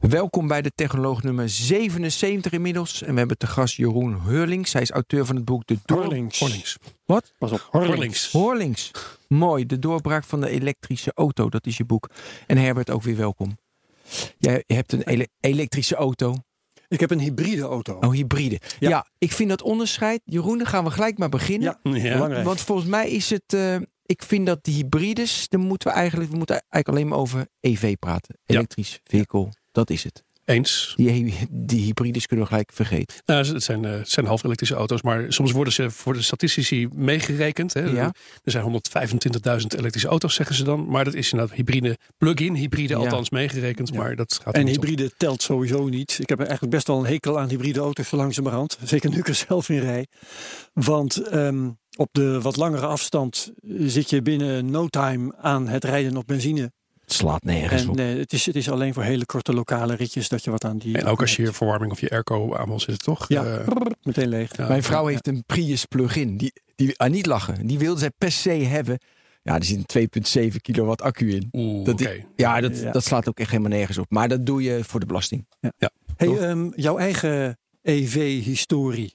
Welkom bij de Technoloog nummer 77 inmiddels. En we hebben te gast Jeroen Hurlings. Hij is auteur van het boek De Door... Horlings. Wat? Pas op, Horlings. Horlings. Mooi, de doorbraak van de elektrische auto. Dat is je boek. En Herbert, ook weer welkom. Jij hebt een ele- elektrische auto. Ik heb een hybride auto. Oh, hybride. Ja. Ja. ik vind dat onderscheid. Jeroen, dan gaan we gelijk maar beginnen. Ja. Want volgens mij is het... eh, ik vind dat die hybrides, dan moeten we eigenlijk, we moeten eigenlijk alleen maar over EV praten. Elektrisch vehicle, dat is het. Eens. Die, die hybrides kunnen we gelijk vergeten. Nou, het zijn, eh, het zijn half elektrische auto's, maar soms worden ze voor de statistici meegerekend. Hè. Ja. Er zijn 125.000 elektrische auto's, zeggen ze dan. Maar dat is inderdaad hybride, plug-in hybride Ja. althans meegerekend. Ja. Maar dat gaat En hybride telt sowieso niet. Ik heb eigenlijk best wel een hekel aan hybride auto's zo langzamerhand. Zeker nu ik er zelf in rij. Want ehm, op de wat langere afstand zit je binnen no time aan het rijden op benzine. Het slaat nergens En op. eh, het, is, het is alleen voor hele korte lokale ritjes dat je wat aan die... En ook als je je verwarming of je airco aan wil zitten, toch? Ja, Eh, meteen leeg. ja. Mijn vrouw heeft een Prius plug-in. Die, die, ah, niet lachen. Die wilde zij per se hebben. Ja, er zit een 2,7 kilowatt accu in. Oeh, Dat ja, dat, Ja. dat slaat ook echt helemaal nergens op. Maar dat doe je voor de belasting. Hey, Toch? ehm, jouw eigen EV-historie.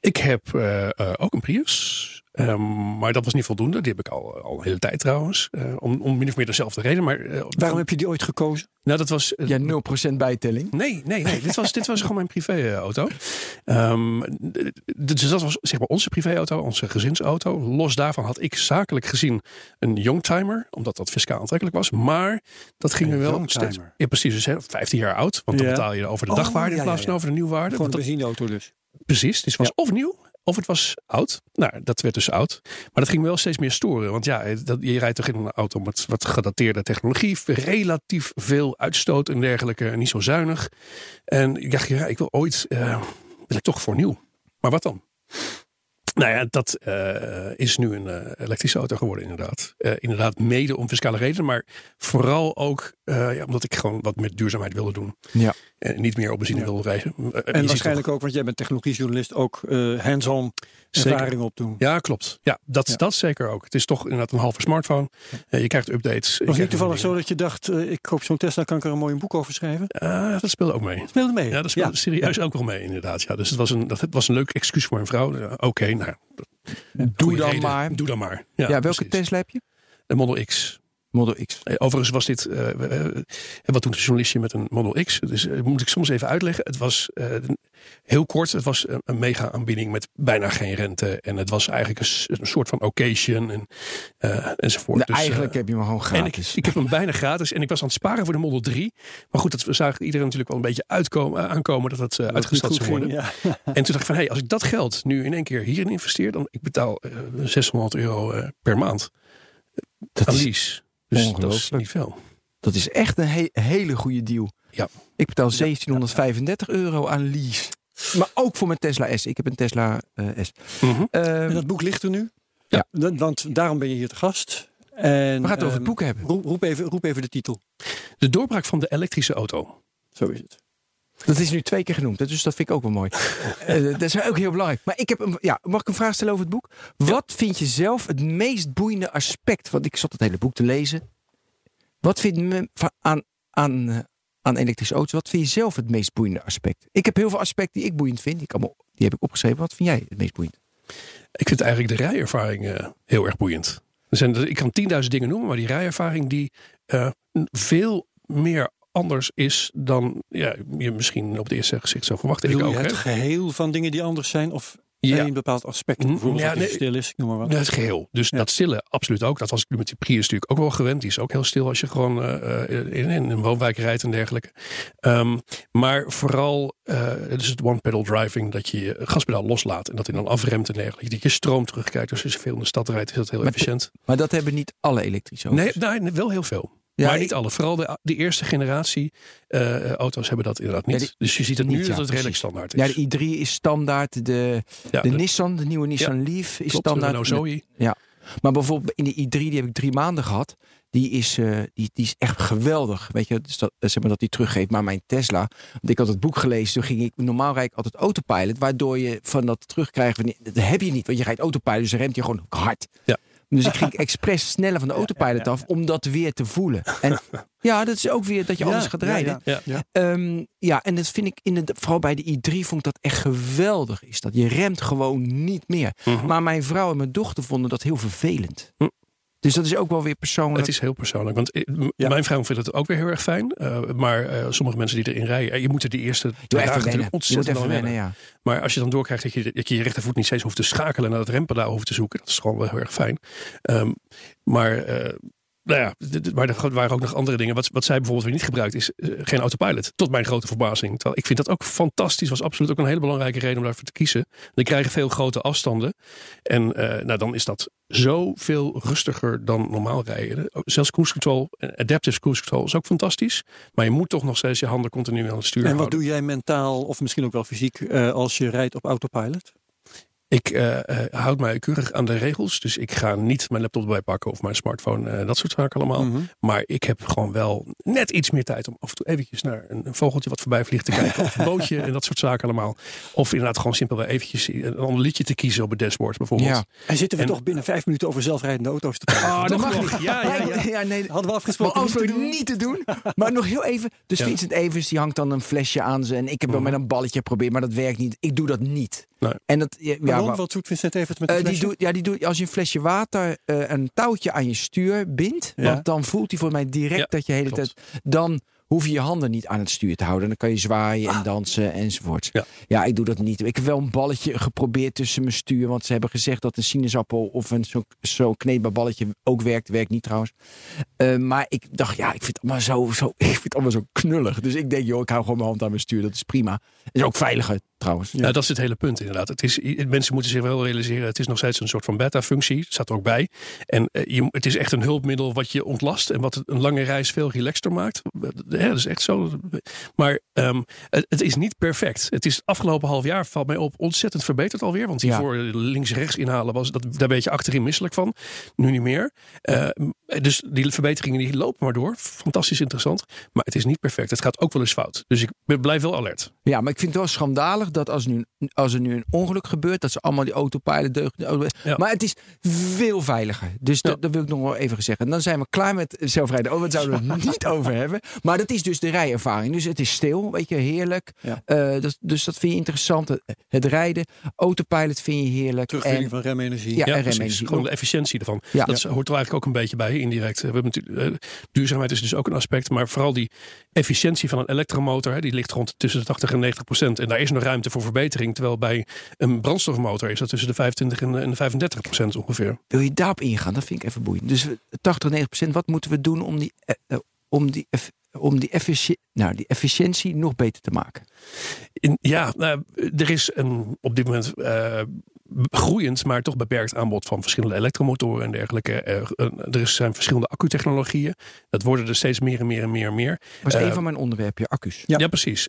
Ik heb eh, ook een Prius. Ehm, maar dat was niet voldoende. Die heb ik al, al een hele tijd trouwens. Eh, om, om min of meer dezelfde reden. Maar, eh, Waarom heb je die ooit gekozen? Nou, dat was. eh, Ja, 0% bijtelling. Nee, nee, nee. dit, was, dit was gewoon mijn privéauto. Ehm dus dat was zeg maar onze privéauto, onze gezinsauto. Los daarvan had ik zakelijk gezien een youngtimer, omdat dat fiscaal aantrekkelijk was. Maar dat ging Een er wel youngtimer. steeds. Ja, precies. Dus hè, 15 jaar oud. Want dan betaal je over de dagwaarde in plaats van over de nieuwwaarde. Gewoon een benzineauto dus. precies. Dus het was of nieuw. Of het was oud. Nou, dat werd dus oud. Maar dat ging me wel steeds meer storen. Want ja, dat, je rijdt toch in een auto met wat gedateerde technologie. Relatief veel uitstoot en dergelijke. En niet zo zuinig. En ik dacht, ja, ik wil ooit, eh, wil ik toch voor nieuw. Maar wat dan? Nou ja, dat eh, is nu een eh, elektrische auto geworden inderdaad. Eh, inderdaad mede om fiscale redenen. Maar vooral ook eh, ja, omdat ik gewoon wat met duurzaamheid wilde doen. Ja. En niet meer op benzine Ja. wilde reizen. Eh, ziet En waarschijnlijk ook, want jij bent technologiejournalist, ook eh, hands-on ervaring opdoen. Ja, klopt. Ja, dat, Ja. dat zeker ook. Het is toch inderdaad een halve smartphone. Eh, je krijgt updates. Was niet toevallig zo dat je dacht, eh, ik koop zo'n Tesla, kan ik er een mooi boek over schrijven? Ah, dat speelde ook mee. Speelde mee. Ja, dat speelde serieus ook wel mee inderdaad. Ja, dus het was een, dat het was een leuk excuus voor mijn vrouw. Oké, nou, Doe dan reden. maar. Doe dan maar. Ja, Ja, welke precies. Tesla heb je? Een Model X. Model X. Eh, Overigens was dit, we- wat doet een journalistje met een Model X? Dus eh, moet ik soms even uitleggen. Het was eh, heel kort, het was een, mega aanbieding met bijna geen rente. En het was eigenlijk een, soort van occasion en, enzovoort. Nou, Dus, eigenlijk heb je hem gewoon ik, gratis. ik heb hem bijna gratis en ik was aan het sparen voor de Model 3. Maar goed, dat zag iedereen natuurlijk wel een beetje uitkomen, aankomen dat het Dat uitgesteld zou worden. ja. En toen dacht ik van, hé, hey, als ik dat geld nu in één keer hierin investeer, dan ik betaal eh 600 euro per maand dat, is. Dus dat is niet veel. dat is echt een he- hele goede deal. Ja. Ik betaal 1735 euro aan lease. Maar ook voor mijn Tesla S. Ik heb een Tesla eh, S. Mhm. Eh, En dat boek ligt er nu? Ja. Want daarom ben je hier te gast. En, we gaan het over het ehm, boek hebben. Roep, roep even, roep even de titel. De doorbraak van de elektrische auto. Zo is het. Dat is nu twee keer genoemd, dus dat vind ik ook wel mooi. Eh, dat is ook heel belangrijk. Maar ik heb een, ja, mag ik een vraag stellen over het boek? Wat vind je zelf het meest boeiende aspect? Want ik zat het hele boek te lezen. Wat vind je aan, aan, eh, aan elektrische auto's? Wat vind je zelf het meest boeiende aspect? Ik heb heel veel aspecten die ik boeiend vind. Die, kan me- die heb ik opgeschreven. Wat vind jij het meest boeiend? Ik vind eigenlijk de rijervaring eh, heel erg boeiend. Er zijn, ik kan 10.000 dingen noemen, maar die rijervaring die veel meer anders is dan ja, je misschien op het eerste gezicht zou verwachten. Ik ook, je het hè? geheel van dingen die anders zijn? Of Ja. één bepaald aspect? Mm, Bijvoorbeeld ja, nee. stil is, noem maar wat. Het geheel. Dus Ja. dat stille, absoluut ook. Dat was ik nu met die Prius natuurlijk ook wel gewend. Die is ook heel stil als je gewoon eh, eh, in, in een woonwijk rijdt en dergelijke. Ehm, maar vooral, eh het is het one-pedal driving, dat je je gaspedaal loslaat en dat hij dan afremt en dergelijke. Dat je stroom terugkijkt. Dus als je veel in de stad rijdt, is dat heel Maar- efficiënt. Maar dat hebben niet alle elektrische auto's. Nee, nee, wel heel veel. Ja, maar niet alle. Vooral de, de eerste generatie eh, auto's hebben dat inderdaad niet. Ja, die- dus je ziet het niet, nu ja, dat het redelijk standaard is. Ja, de i3 is standaard. De, Ja, de, de- Nissan, de nieuwe Nissan Leaf is klopt, de standaard. Renault Zoe. Maar bijvoorbeeld in de i3, die heb ik drie maanden gehad. Die is, eh, die, die is echt geweldig. Weet je, dus dat, zeg maar dat die teruggeeft. Maar mijn Tesla, want ik had het boek gelezen. Toen ging ik, normaal rijd ik altijd autopilot. Waardoor je van dat terugkrijgen, dat heb je niet. Want je rijdt autopilot, dus dan remt je gewoon hard. Ja. Dus ik ging expres sneller van de autopilot af om dat weer te voelen. En ja, dat is ook weer dat je anders gaat rijden. Ja. Ehm, ja, en dat vind ik in de, vooral bij de i3 vond ik dat echt geweldig. Is dat je remt gewoon niet meer. Mhm. Maar mijn vrouw en mijn dochter vonden dat heel vervelend. Hm. Dus dat is ook wel weer persoonlijk. Het is heel persoonlijk. Want Ja. mijn vrouw vindt het ook weer heel erg fijn. Eh, maar eh, sommige mensen die erin rijden, eh, je moet er die eerste dagen natuurlijk Je moet ontzettend even wennen, ja. Maar als je dan doorkrijgt dat je, dat je je rechtervoet niet steeds hoeft te schakelen en naar het rempedaal hoeft te zoeken, dat is gewoon wel heel erg fijn. Ehm, maar, nou ja, maar er waren ook nog andere dingen. Wat, wat zij bijvoorbeeld weer niet gebruikt is eh, geen autopilot. Tot mijn grote verbazing. Terwijl ik vind dat ook fantastisch. Was absoluut ook een hele belangrijke reden om daarvoor te kiezen. Die krijgen veel grote afstanden. En eh, nou, dan is dat zoveel rustiger dan normaal rijden. Zelfs cruise control, eh, adaptive cruise control is ook fantastisch. Maar je moet toch nog steeds je handen continu aan het stuur En wat houden. doe jij mentaal of misschien ook wel fysiek eh, als je rijdt op autopilot? Ik eh, eh, houd mij keurig aan de regels. Dus ik ga niet mijn laptop erbij pakken of mijn smartphone. eh, dat soort zaken allemaal. Mhm. Maar ik heb gewoon wel net iets meer tijd om af en toe eventjes naar een, een vogeltje wat voorbij vliegt te kijken. of een bootje en dat soort zaken allemaal. Of inderdaad gewoon simpelweg eventjes een ander liedje te kiezen op het dashboard bijvoorbeeld. Ja. En zitten we En- toch binnen vijf minuten over zelfrijdende auto's te praten? Oh, dat mag niet. Ja, ja, ja. ja nee, Hadden we maar afgesproken niet over doen? niet te doen. Maar nog heel even. Dus Ja. Vincent Evers die hangt dan een flesje aan ze. En ik heb wel Mhm. met een balletje geprobeerd, maar dat werkt niet. Ik doe dat niet. Nee. En dat, ja, Wat zoekt Vincent even met Eh, die doet, ja, die doet, als je een flesje water eh, een touwtje aan je stuur bindt, Ja. want dan voelt hij voor mij direct dat je de hele klopt. tijd. Dan hoef je je handen niet aan het stuur te houden. Dan kan je zwaaien en dansen enzovoort. Ja. ja, ik doe dat niet. Ik heb wel een balletje geprobeerd tussen mijn stuur, want ze hebben gezegd dat een sinaasappel of een zo'n zo kneedbaar balletje ook werkt. Werkt niet trouwens. Eh, maar ik dacht, ja, ik vind het allemaal zo, zo, ik vind het allemaal zo knullig. Dus ik denk, joh, ik hou gewoon mijn hand aan mijn stuur. Dat is prima. Is ook veiliger trouwens. Ja, dat is het hele punt inderdaad. Het is, mensen moeten zich wel realiseren, het is nog steeds een soort van beta-functie. Staat er ook bij. En eh, je, het is echt een hulpmiddel wat je ontlast en wat een lange reis veel relaxter maakt. Ja, dat is echt zo. Maar ehm, het, het is niet perfect. Het is het afgelopen half jaar, valt mij op, ontzettend verbeterd alweer. Want Ja. hiervoor links-rechts inhalen, was, dat, daar werd je achterin misselijk van. Nu niet meer. Eh, dus die verbeteringen die lopen maar door. Fantastisch interessant. Maar het is niet perfect. Het gaat ook wel eens fout. Dus ik blijf wel alert. Ja, maar ik vind het wel schandalig dat als, nu, als er nu een ongeluk gebeurt, dat ze allemaal die autopilot deugen. Ja. Maar het is veel veiliger. Dus dat, Ja. dat wil ik nog wel even zeggen. En dan zijn we klaar met zelfrijden. Oh, wat zouden we het niet over hebben. Maar dat is dus de rijervaring. Dus het is stil, weet je, heerlijk. Ja. Eh, dus, dus dat vind je interessant. Het, het rijden, autopilot vind je heerlijk. Terugvinding En, van remenergie. Ja, Ja, en precies. remenergie. Gewoon de efficiëntie ervan. Ja. Dat hoort er eigenlijk ook een beetje bij, indirect. We hebben natuurlijk, eh, duurzaamheid is dus ook een aspect. Maar vooral die efficiëntie van een elektromotor, hè, die ligt rond tussen de 80 en 90 procent. En daar is nog ruimte voor verbetering. Terwijl bij een brandstofmotor is dat tussen de 25 en de- en de 35 procent ongeveer. wil je daarop ingaan? Dat vind ik even boeiend. Dus we- 80, 90 procent. Wat moeten we doen om die, eh, eh, om die, om die, effici- nou, die efficiëntie nog beter te maken? In, ja, nou, er is een, op dit moment eh, groeiend, maar toch beperkt aanbod van verschillende elektromotoren en dergelijke. Eh, eh, er zijn verschillende accutechnologieën. Dat worden er steeds meer en meer en meer en meer. was Eh, een van mijn onderwerpen, accu's. Ja, precies.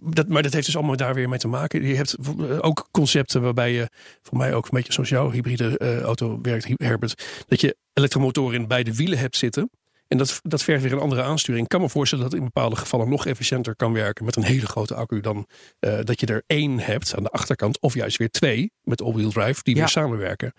Dat, maar dat heeft dus allemaal daar weer mee te maken. Je hebt ook concepten waarbij je, voor mij ook een beetje zoals jouw hybride eh, auto werkt, Herbert, dat je elektromotoren in beide wielen hebt zitten. En dat, dat vergt weer een andere aansturing. Ik kan me voorstellen dat het in bepaalde gevallen nog efficiënter kan werken met een hele grote accu dan eh, dat je er één hebt aan de achterkant. Of juist weer twee met all-wheel drive die Ja. weer samenwerken.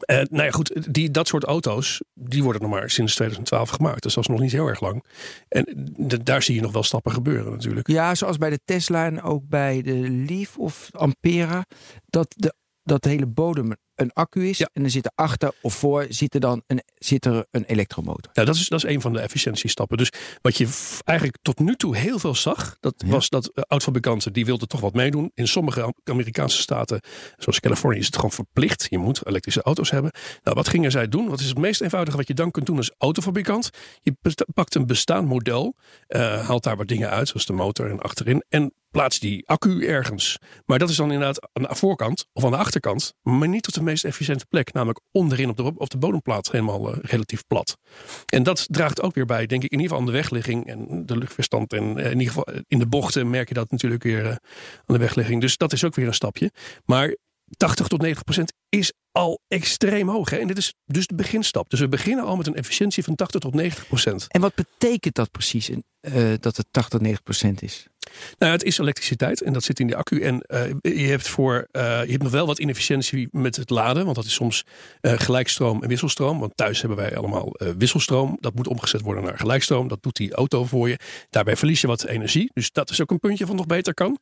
Eh, nou ja, goed, die, dat soort auto's, die worden nog maar sinds 2012 gemaakt. Dus dat is nog niet heel erg lang. En daar zie je nog wel stappen gebeuren natuurlijk. Ja, zoals bij de Tesla en ook bij de Leaf of Ampera. Dat de, dat de hele bodem een accu is. Ja. En er zit achter of voor zit er dan een, zit er een elektromotor. Ja, dat is, dat is een van de efficiëntiestappen. Dus wat je eigenlijk tot nu toe heel veel zag, dat Ja. was dat uh, oud-fabrikanten die wilden toch wat meedoen. In sommige Am- Amerikaanse staten, zoals Californië, is het gewoon verplicht. Je moet elektrische auto's hebben. Nou, wat gingen zij doen? Wat is het meest eenvoudige wat je dan kunt doen als autofabrikant? Je pakt een bestaand model, eh, haalt daar wat dingen uit, zoals de motor en achterin, en plaats die accu ergens. Maar dat is dan inderdaad aan de voorkant of aan de achterkant. Maar niet op de meest efficiënte plek. Namelijk onderin op de, op de bodemplaat helemaal uh, relatief plat. En dat draagt ook weer bij, denk ik, in ieder geval aan de wegligging en de luchtverstand. En uh, in ieder geval in de bochten merk je dat natuurlijk weer aan de wegligging. Dus dat is ook weer een stapje. Maar 80 tot 90 procent is al extreem hoog. Hè? En dit is dus de beginstap. Dus we beginnen al met een efficiëntie van 80 tot 90 procent. En wat betekent dat precies, dat het 80 tot 90 procent is? Nou, het is elektriciteit en dat zit in de accu. En uh, je, hebt voor, uh, je hebt nog wel wat inefficiëntie met het laden, want dat is soms uh, gelijkstroom en wisselstroom. Want thuis hebben wij allemaal wisselstroom. Dat moet omgezet worden naar gelijkstroom. Dat doet die auto voor je. Daarbij verlies je wat energie. Dus dat is ook een puntje van nog beter kan.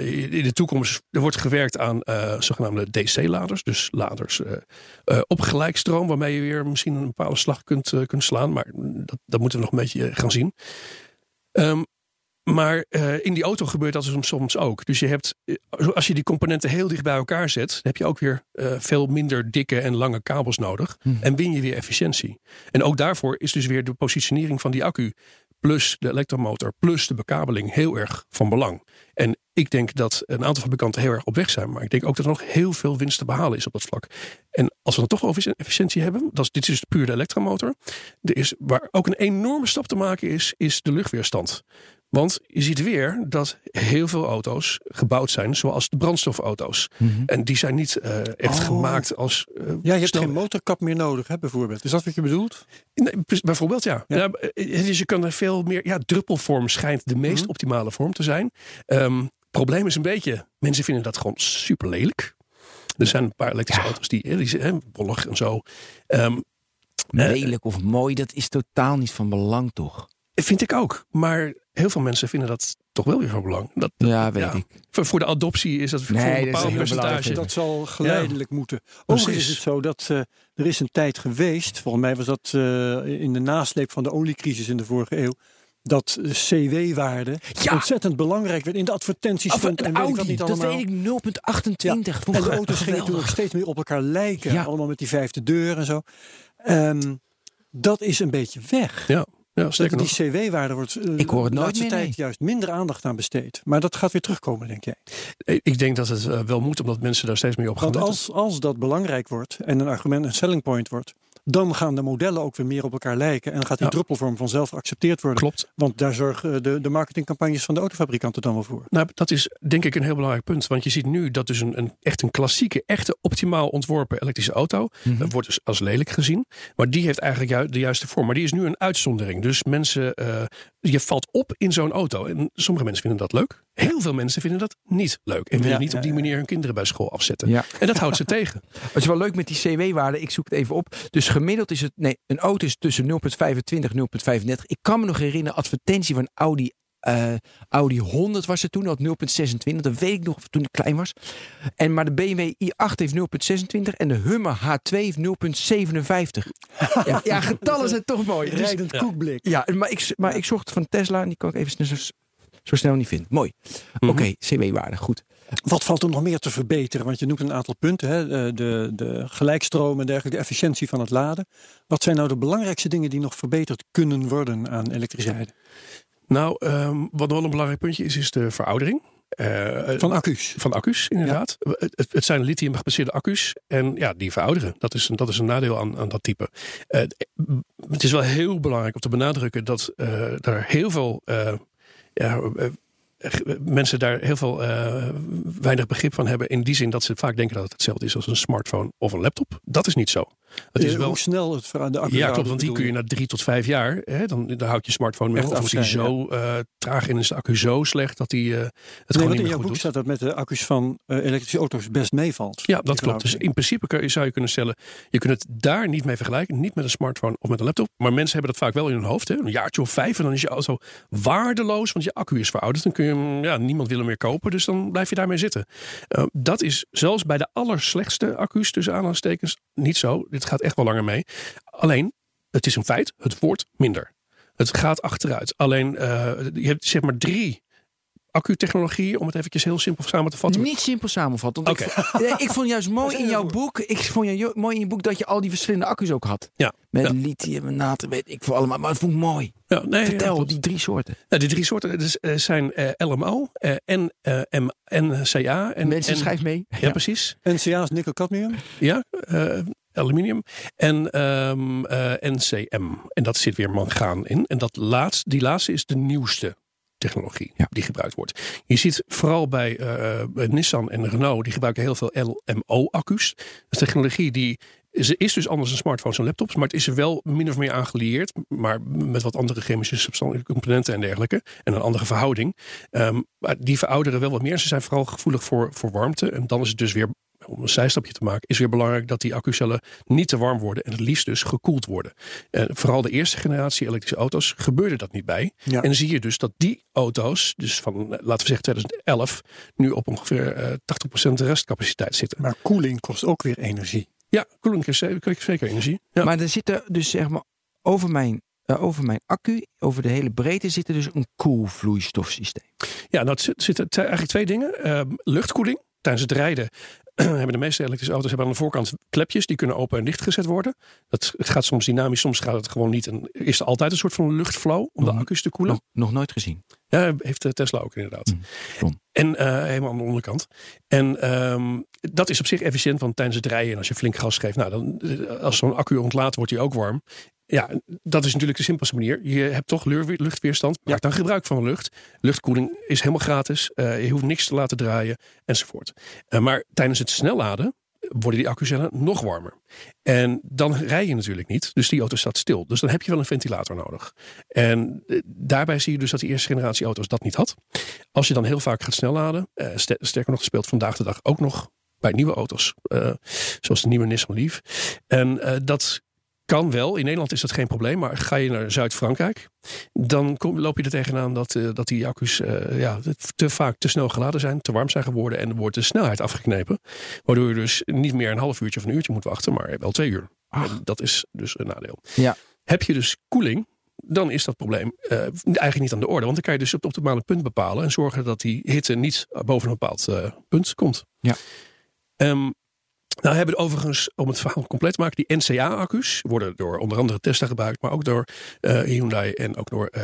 in de toekomst er wordt gewerkt aan zogenaamde DC-laders. Dus laders op gelijkstroom, waarmee je weer misschien een bepaalde slag kunt, kunt slaan. Maar dat, dat moeten we nog een beetje gaan zien. Um, maar uh, in die auto gebeurt dat soms ook. Dus je hebt, als je die componenten heel dicht bij elkaar zet, heb je ook weer uh, veel minder dikke en lange kabels nodig. Hmm. En win je weer efficiëntie. En ook daarvoor is dus weer de positionering van die accu, plus de elektromotor, plus de bekabeling heel erg van belang. En ik denk dat een aantal fabrikanten heel erg op weg zijn. Maar ik denk ook dat er nog heel veel winst te behalen is op dat vlak. En als we dan toch over efficiëntie hebben, dat is, dit is puur de elektromotor. Er is, waar ook een enorme stap te maken is, is de luchtweerstand. Want je ziet weer dat heel veel auto's gebouwd zijn zoals de brandstofauto's. Mm -hmm. En die zijn niet uh, echt oh. gemaakt als. Uh, ja, je hebt geen motorkap meer nodig, hè, bijvoorbeeld. Is dat wat je bedoelt? Nee, bijvoorbeeld, ja. ja. ja dus je kan er veel meer. Ja, druppelvorm schijnt de meest mm -hmm. optimale vorm te zijn. Um, probleem is een beetje, mensen vinden dat gewoon super lelijk. Er zijn een paar elektrische ja. auto's die, die zijn bollig en zo. Um, lelijk of mooi, dat is totaal niet van belang, toch? Vind ik ook. Maar heel veel mensen vinden dat toch wel weer van belang. Dat, ja, weet ja. ik. Voor, voor, de adoptie is dat nee, voor een bepaald percentage. Dat zal geleidelijk ja. moeten. Overigens is het zo dat uh, er is een tijd geweest, volgens mij was dat uh, in de nasleep van de oliecrisis in de vorige eeuw, dat CW-waarde ja. ontzettend belangrijk werd in de advertenties stond en Audi, weet ik wat niet allemaal. Dat weet ik 0,28. Ja. En de auto's gingen natuurlijk steeds meer op elkaar lijken. Ja. Allemaal met die vijfde deur en zo. Um, dat is een beetje weg. Ja. Ja, zeker die CW-waarde wordt uh, ik hoor het de laatste meer, tijd nee. juist minder aandacht aan besteed. Maar dat gaat weer terugkomen, denk jij? Ik denk dat het uh, wel moet, omdat mensen daar steeds meer op gaan Want als, als dat belangrijk wordt en een argument, een selling point wordt, dan gaan de modellen ook weer meer op elkaar lijken. En dan gaat die ja. druppelvorm vanzelf geaccepteerd worden. Klopt. Want daar zorgen de, de marketingcampagnes van de autofabrikanten dan wel voor. Nou, dat is denk ik een heel belangrijk punt. Want je ziet nu dat dus een, een echt een klassieke, echte optimaal ontworpen elektrische auto. Mm -hmm. wordt dus als lelijk gezien. Maar die heeft eigenlijk ju de juiste vorm. Maar die is nu een uitzondering. Dus mensen, uh, je valt op in zo'n auto. En sommige mensen vinden dat leuk. Heel veel mensen vinden dat niet leuk. En willen ja, niet op die manier hun kinderen bij school afzetten. Ja. En dat houdt ze tegen. Wat is wel leuk met die CW-waarde. Ik zoek het even op. Dus gemiddeld is het. Nee, een auto is tussen 0,25 0,35. Ik kan me nog herinneren, advertentie van Audi. Uh, Audi 100 was het toen, dat 0,26. Dat weet ik nog toen ik klein was. En, maar de BMW i8 heeft 0,26 en de Hummer H2 heeft 0,57. ja, ja, getallen zijn toch mooi. Dus, Rijdend koekblik. Ja, maar ik, maar ik zocht van Tesla en die kan ik even zo, snel niet vinden. Mooi. -hmm. Oké, okay, CW-waarde, goed. Wat valt er nog meer te verbeteren? Want je noemt een aantal punten. Hè? De, de gelijkstroom en dergelijke, de efficiëntie van het laden. Wat zijn nou de belangrijkste dingen die nog verbeterd kunnen worden aan elektriciteit? Nou, um, wat wel een belangrijk puntje is, is de veroudering. Uh, van accu's. Van accu's, inderdaad. Ja. Het, het, zijn lithium gebaseerde accu's. En ja, die verouderen. Dat is een, dat is een nadeel aan, aan dat type. Uh, het is wel heel belangrijk om te benadrukken dat uh, er heel veel ja, mensen daar heel veel weinig begrip van hebben. In die zin dat ze vaak denken dat het hetzelfde is als een smartphone of een laptop. Dat is niet zo. Het is wel hoe snel het de accu Ja, klopt. Want die kun je na drie tot vijf jaar, hè, dan, dan houdt je smartphone mee op. Of is die zo uh, traag en is de accu zo slecht dat die uh, het nee, gewoon niet in jouw boek doet. staat dat met de accu's van uh, elektrische auto's best meevalt. Ja, dat klopt. Dus in principe kun zou je kunnen stellen, je kunt het daar niet mee vergelijken. Niet met een smartphone of met een laptop. Maar mensen hebben dat vaak wel in hun hoofd. Hè. Een jaartje of vijf en dan is je auto waardeloos, want je accu is verouderd. Dan kun je hem, ja, niemand wil hem meer kopen, dus dan blijf je daarmee zitten. Dat is zelfs bij de allerslechtste accu's tussen aanhalingstekens niet zo. Dit gaat echt wel langer mee. Alleen, het is een feit, het wordt minder. Het gaat achteruit. Alleen, uh, je hebt zeg maar drie accutechnologie, om het eventjes heel simpel samen te vatten. Niet simpel samenvatten. Want Oké. ik, vond, nee, ik vond juist mooi in jouw boek. Ik vond jou mooi in je boek dat je al die verschillende accu's ook had. Ja. Met Ja. lithium en natrium, weet ik voor allemaal. Maar dat vond ik mooi. Ja, nee, Vertel, ja, die drie soorten. Nou, die drie soorten dus, eh, zijn eh, LMO, eh, N, eh, M, NCA. En, Mensen, en, schrijf mee. Ja, precies. NCA is nikkel-cadmium. Ja, eh, aluminium. En ehm, eh, NCM. En dat zit weer mangaan in. En dat laatste, die laatste is de nieuwste technologie Ja. die gebruikt wordt. Je ziet vooral bij, eh, bij Nissan en Renault, die gebruiken heel veel LMO-accu's. Dat is technologie die ze is dus anders dan smartphones en laptops, maar het is er wel min of meer aan gelieerd, maar met wat andere chemische componenten en dergelijke en een andere verhouding. Ehm, maar die verouderen wel wat meer. Ze zijn vooral gevoelig voor, voor warmte en dan is het dus weer om een zijstapje te maken, is weer belangrijk dat die accucellen niet te warm worden en het liefst dus gekoeld worden. En vooral de eerste generatie elektrische auto's gebeurde dat niet bij. Ja. En dan zie je dus dat die auto's, dus van eh, laten we zeggen 2011, nu op ongeveer eh 80% restcapaciteit zitten. Maar koeling kost ook weer energie. Ja, koeling is zeker, zeker energie. Ja. Maar er zitten dus zeg maar over mijn, eh, over mijn accu, over de hele breedte, zit er dus een koelvloeistofsysteem. Ja, nou, het zit- zitten eigenlijk twee dingen. Ehm, luchtkoeling. Tijdens het rijden hebben de meeste elektrische auto's hebben aan de voorkant klepjes. Die kunnen open en dicht gezet worden. Dat, gaat soms dynamisch, soms gaat het gewoon niet. En is er altijd een soort van luchtflow om de accu's te koelen. Nog, nog nooit gezien. Ja, heeft de Tesla ook inderdaad. Stom. En eh, helemaal aan de onderkant. En ehm, dat is op zich efficiënt, want tijdens het rijden en als je flink gas geeft, nou, dan, eh, als zo'n accu ontlaat, wordt hij ook warm. Ja, dat is natuurlijk de simpelste manier. Je hebt toch luchtweerstand. Maak dan gebruik van lucht. Luchtkoeling is helemaal gratis. Eh, je hoeft niks te laten draaien enzovoort. Eh, maar tijdens het snelladen worden die accucellen nog warmer. En dan rij je natuurlijk niet. Dus die auto staat stil. Dus dan heb je wel een ventilator nodig. En eh, daarbij zie je dus dat die eerste generatie auto's dat niet had. Als je dan heel vaak gaat snelladen. eh, ster- sterker nog, speelt vandaag de dag ook nog bij nieuwe auto's. eh, zoals de nieuwe Nissan Leaf. En eh, dat kan wel. In Nederland is dat geen probleem. Maar ga je naar Zuid-Frankrijk. Dan kom, loop je er tegenaan dat, eh, dat die accu's eh, ja, te vaak te snel geladen zijn. Te warm zijn geworden. En wordt de snelheid afgeknepen. Waardoor je dus niet meer een half uurtje of een uurtje moet wachten. Maar wel twee uur. En dat is dus een nadeel. Ja. Heb je dus koeling, dan is dat probleem eh, eigenlijk niet aan de orde. Want dan kan je dus op het optimale punt bepalen en zorgen dat die hitte niet boven een bepaald punt komt. Ja. Ehm, nou hebben overigens, om het verhaal compleet te maken, die NCA-accu's worden door onder andere Tesla gebruikt, maar ook door eh, Hyundai en ook door eh,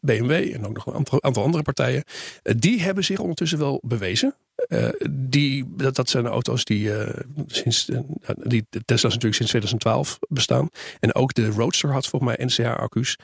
BMW en ook nog een aantal, andere partijen. Eh, die hebben zich ondertussen wel bewezen. Die, dat, zijn de auto's die sinds eh, die Tesla's natuurlijk sinds 2012 bestaan. En ook de Roadster had volgens mij NCA-accu's.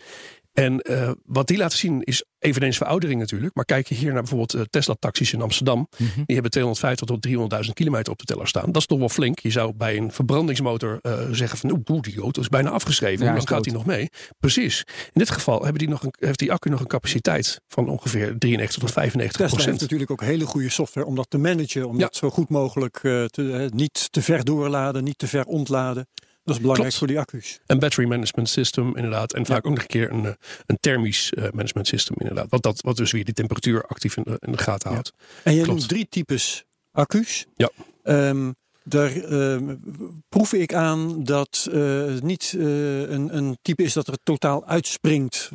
En eh, wat die laten zien is eveneens veroudering natuurlijk. Maar kijk je hier naar bijvoorbeeld eh, Tesla-taxis in Amsterdam. Mhm. Die hebben 250 tot 300.000 kilometer op de teller staan. Dat is toch wel flink. Je zou bij een verbrandingsmotor eh, zeggen van... oeh, die auto is bijna afgeschreven. Ja, Hoe lang gaat die nog mee? Precies. In dit geval hebben die nog een, heeft die accu nog een capaciteit... van ongeveer 93 tot 95 Tesla heeft procent. natuurlijk ook hele goede software om dat te managen. Om Ja. dat zo goed mogelijk te, niet te ver doorladen, niet te ver ontladen. Dat is belangrijk Klopt. voor die accu's. Een battery management system inderdaad. En vaak ook nog een keer een, eh, een thermisch eh, management system inderdaad. Wat, dat, wat dus weer die temperatuur actief in de, in de gaten houdt. En je Klopt. noemt drie types accu's. Ja. Ehm, daar ehm, proef ik aan dat het niet eh, een, een type is dat er totaal uitspringt.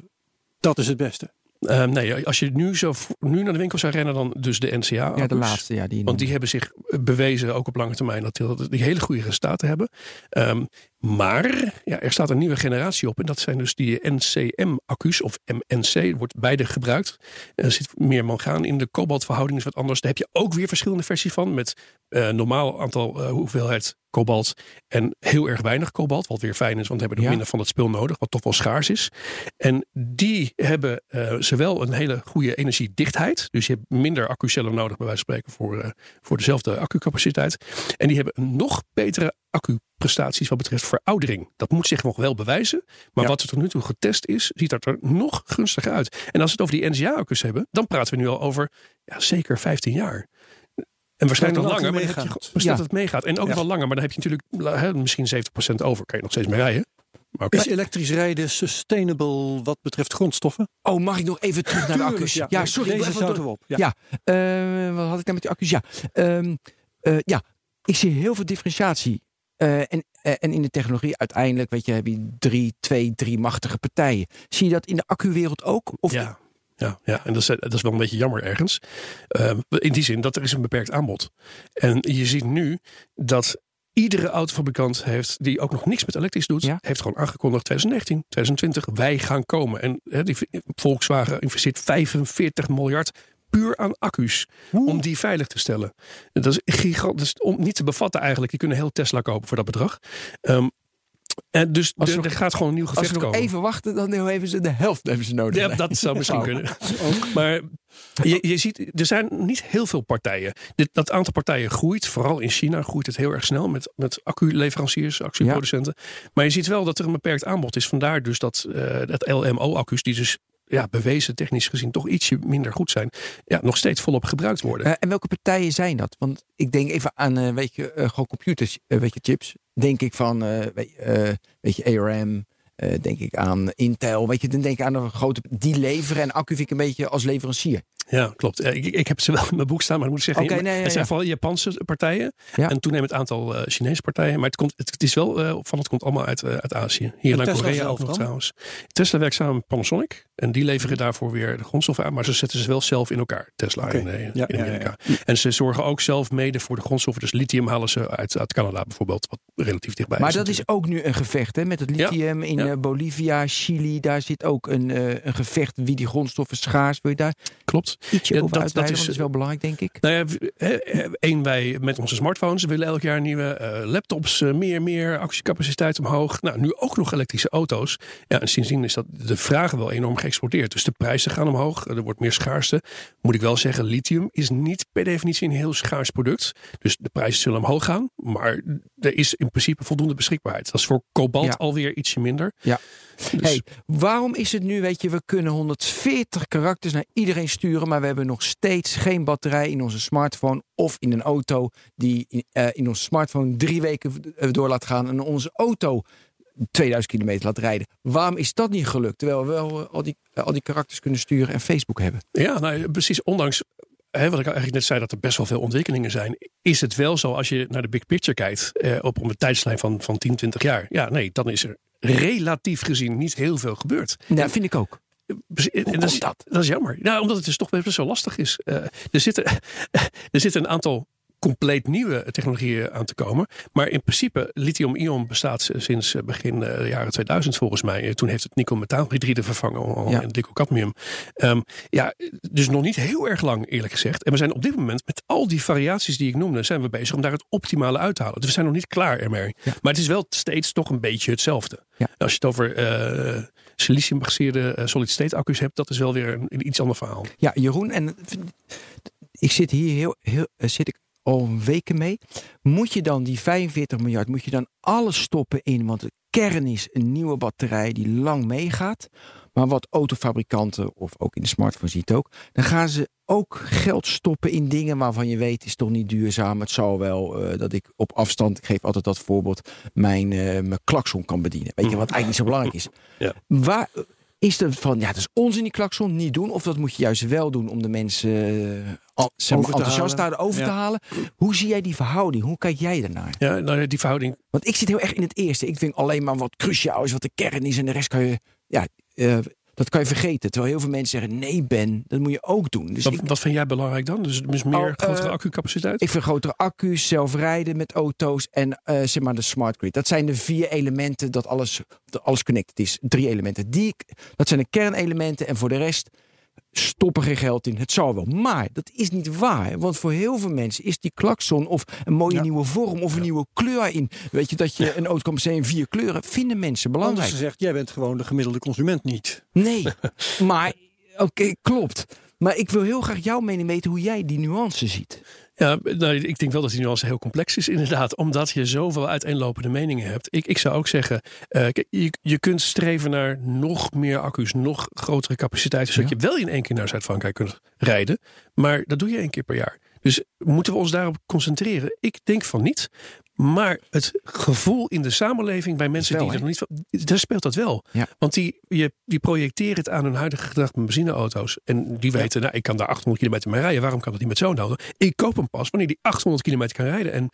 Dat is het beste. Eh, nee, als je nu, zo, nu naar de winkel zou rennen, dan dus de NCA. Ja, de laatste. Ja, die Want die hebben zich bewezen, ook op lange termijn, dat die, die hele goede resultaten hebben. Ehm, maar ja, er staat een nieuwe generatie op. En dat zijn dus die NCM-accu's, of MNC, wordt beide gebruikt. Er zit meer mangaan in. De kobaltverhouding is wat anders. Daar heb je ook weer verschillende versies van. Met eh, normaal aantal eh, hoeveelheid kobalt en heel erg weinig kobalt. Wat weer fijn is, want we hebben Ja. minder van het spul nodig. Wat toch wel schaars is. En die hebben eh, zowel een hele goede energiedichtheid. Dus je hebt minder accucellen nodig bij wijze van spreken voor, eh, voor dezelfde accucapaciteit. En die hebben een nog betere accuprestaties wat betreft veroudering. Dat moet zich nog wel bewijzen. Maar Ja. wat er tot nu toe getest is, ziet dat er nog gunstiger uit. En als we het over die NCA-accu's hebben, dan praten we nu al over ja, zeker 15 jaar. En waarschijnlijk nog langer, maar dan heb je, Ja. dat het meegaat. En ook nog wel langer, maar dan heb je natuurlijk hè, misschien 70% over. Kan je nog steeds mee rijden. Maar. Is elektrisch rijden sustainable wat betreft grondstoffen? Oh, mag ik nog even terug naar de accu's? ja. Ja, sorry. Deze even zouden door- we op. Ja. Ja. Eh, wat had ik nou met die accu's? Ja, Ehm, eh, ja. ik zie heel veel differentiatie. Eh, en, en in de technologie uiteindelijk, weet je, heb je drie, twee, drie machtige partijen. Zie je dat in de accuwereld ook? Of Ja. Ja, ja. en dat is, dat is wel een beetje jammer ergens. Uh, in die zin dat er is een beperkt aanbod. En je ziet nu dat iedere autofabrikant heeft, die ook nog niks met elektrisch doet, Ja. heeft gewoon aangekondigd 2019, 2020, wij gaan komen. En hè, die Volkswagen investeert 45 miljard puur aan accu's om die veilig te stellen. Dat is gigantisch, om niet te bevatten eigenlijk. Die kunnen heel Tesla kopen voor dat bedrag. Ehm, en dus Als er, nog- er gaat gewoon een nieuw Als gevecht ze nog komen. even wachten, dan hebben ze de helft hebben ze nodig. Ja, dat zou misschien Oh. kunnen. Maar je, je ziet, er zijn niet heel veel partijen. Dit, dat aantal partijen groeit. Vooral in China groeit het heel erg snel met, met acculeveranciers, accuproducenten. Maar je ziet wel dat er een beperkt aanbod is. Vandaar dus dat, eh, dat LMO-accu's, die dus ja, bewezen technisch gezien toch ietsje minder goed zijn, ja, nog steeds volop gebruikt worden. Eh, en welke partijen zijn dat? Want ik denk even aan, eh, weet je, eh, gewoon computers, weet je, chips. Denk ik van, eh, weet, je, eh, weet je, ARM. eh, denk ik aan Intel. Weet je, dan denk ik aan een grote. Die leveren en accu vind ik een beetje als leverancier. Ja, klopt. Ik, ik heb ze wel in mijn boek staan, maar dan moet ik zeggen, Oké, nee, ja, het zijn ja. vooral Japanse partijen Ja. en toenemend aantal Chinese partijen. Maar het, komt, het, het is wel opvallend, het komt allemaal uit, uit Azië. Hier En naar Tesla Korea ook nog trouwens. Tesla werkt samen met Panasonic en die leveren daarvoor weer de grondstoffen aan, maar ze zetten ze wel zelf in elkaar, Tesla in, eh, Ja, in ja, Amerika. En ze zorgen ook zelf mede voor de grondstoffen. Dus lithium halen ze uit, uit Canada bijvoorbeeld, wat relatief dichtbij Maar is. dat is ook nu een gevecht hè, met het lithium in ja. eh, Bolivia, Chili. Daar zit ook een, eh, een gevecht wie die grondstoffen schaars. Wil je daar Klopt. ietsje Ja, over dat- dat is- wel belangrijk, denk ik. Nou ja, één, wij met onze smartphones willen elk jaar nieuwe laptops, meer, meer accucapaciteit omhoog. Nou, nu ook nog elektrische auto's. Ja, en sindsdien is dat de vraag wel enorm geëxporteerd. Dus de prijzen gaan omhoog, er wordt meer schaarste. Moet ik wel zeggen, lithium is niet per definitie een heel schaars product. Dus de prijzen zullen omhoog gaan. Maar er is in principe voldoende beschikbaarheid. Dat is voor kobalt Ja. alweer ietsje minder. Ja. Dus- Hey, waarom is het nu, weet je, we kunnen 140 karakters naar iedereen sturen, maar we hebben nog steeds geen batterij in onze smartphone of in een auto die eh, in onze smartphone drie weken door laat gaan en onze auto 2000 kilometer laat rijden. Waarom is dat niet gelukt? Terwijl we wel eh, al, die, eh, al die karakters kunnen sturen en Facebook hebben. Ja, nou, precies. Ondanks hè, wat ik eigenlijk net zei, dat er best wel veel ontwikkelingen zijn. Is het wel zo als je naar de big picture kijkt, eh, op een tijdslijn van, van 10, 20 jaar. Ja, nee, dan is er relatief gezien niet heel veel gebeurd. Nou, vind ik ook. En dat, is, dat? dat is jammer. Nou, omdat het dus toch best wel lastig is. Eh, er, zitten, er zitten een aantal compleet nieuwe technologieën aan te komen. Maar in principe, lithium-ion bestaat sinds eh, begin eh, de jaren 2000 volgens mij. Eh, Toen heeft het nikkel-metaalhydride vervangen al Ja. in nikkel-cadmium. Ehm, ja, dus nog niet heel erg lang eerlijk gezegd. En we zijn op dit moment met al die variaties die ik noemde, zijn we bezig om daar het optimale uit te halen. Dus we zijn nog niet klaar ermee. Ja. Maar het is wel steeds toch een beetje hetzelfde. Ja. Als je het over eh silicium-gebaseerde solid-state accu's hebt, dat is wel weer een, een iets ander verhaal. Ja, Jeroen, en ik zit hier heel, heel zit ik al weken mee. Moet je dan die 45 miljard, moet je dan alles stoppen in? Want de kern is een nieuwe batterij die lang meegaat. Maar wat autofabrikanten, of ook in de smartphone ziet ook, dan gaan ze ook geld stoppen in dingen waarvan je weet, is toch niet duurzaam. Het zal wel eh, dat ik op afstand, ik geef altijd dat voorbeeld, mijn, eh, mijn klakson kan bedienen. Weet je, wat eigenlijk niet zo belangrijk is. Ja. Waar, is er van, ja, het is onzin die klakson, niet doen. Of dat moet je juist wel doen om de mensen eh, al, zeg maar, enthousiast halen. daar over te halen. Hoe zie jij die verhouding? Hoe kijk jij daarnaar? Ja, nou ja, die verhouding. Want ik zit heel erg in het eerste. Ik vind alleen maar wat cruciaal is, wat de kern is. En de rest kan je, ja, eh, dat kan je vergeten. Terwijl heel veel mensen zeggen, nee Ben, dat moet je ook doen. Dus Wat, ik, wat vind jij belangrijk dan? Dus, dus meer Oh, grotere eh, accucapaciteit? ik vind grotere accu's, zelfrijden met auto's en eh, zeg maar de smart grid. Dat zijn de vier elementen dat alles, dat alles connected is. Drie elementen. Die, dat zijn de kernelementen en voor de rest stoppen geen geld in. Het zal wel. Maar dat is niet waar. Want voor heel veel mensen is die klakson of een mooie Ja. nieuwe vorm of een nieuwe kleur in. Weet je, dat je een auto kan in vier kleuren. Vinden mensen Anders belangrijk. gezegd, jij bent gewoon de gemiddelde consument niet. Nee, maar oké, klopt. Maar ik wil heel graag jouw mening weten hoe jij die nuance ziet. Ja, nou, ik denk wel dat die nuance heel complex is, inderdaad. Omdat je zoveel uiteenlopende meningen hebt. Ik, ik zou ook zeggen, eh, je, je kunt streven naar nog meer accu's, nog grotere capaciteiten. Zodat Ja. je wel in één keer naar Zuid-Frankrijk kunt rijden. Maar dat doe je één keer per jaar. Dus moeten we ons daarop concentreren? Ik denk van niet. Maar het gevoel in de samenleving bij mensen Wel, die er nog niet van. Daar speelt dat wel. Ja. Want die, je, die projecteren het aan hun huidige gedrag met benzineauto's. En die weten, nou, ik kan daar 800 kilometer mee rijden. Waarom kan dat niet met zo'n auto? Ik koop hem pas wanneer die 800 kilometer kan rijden. En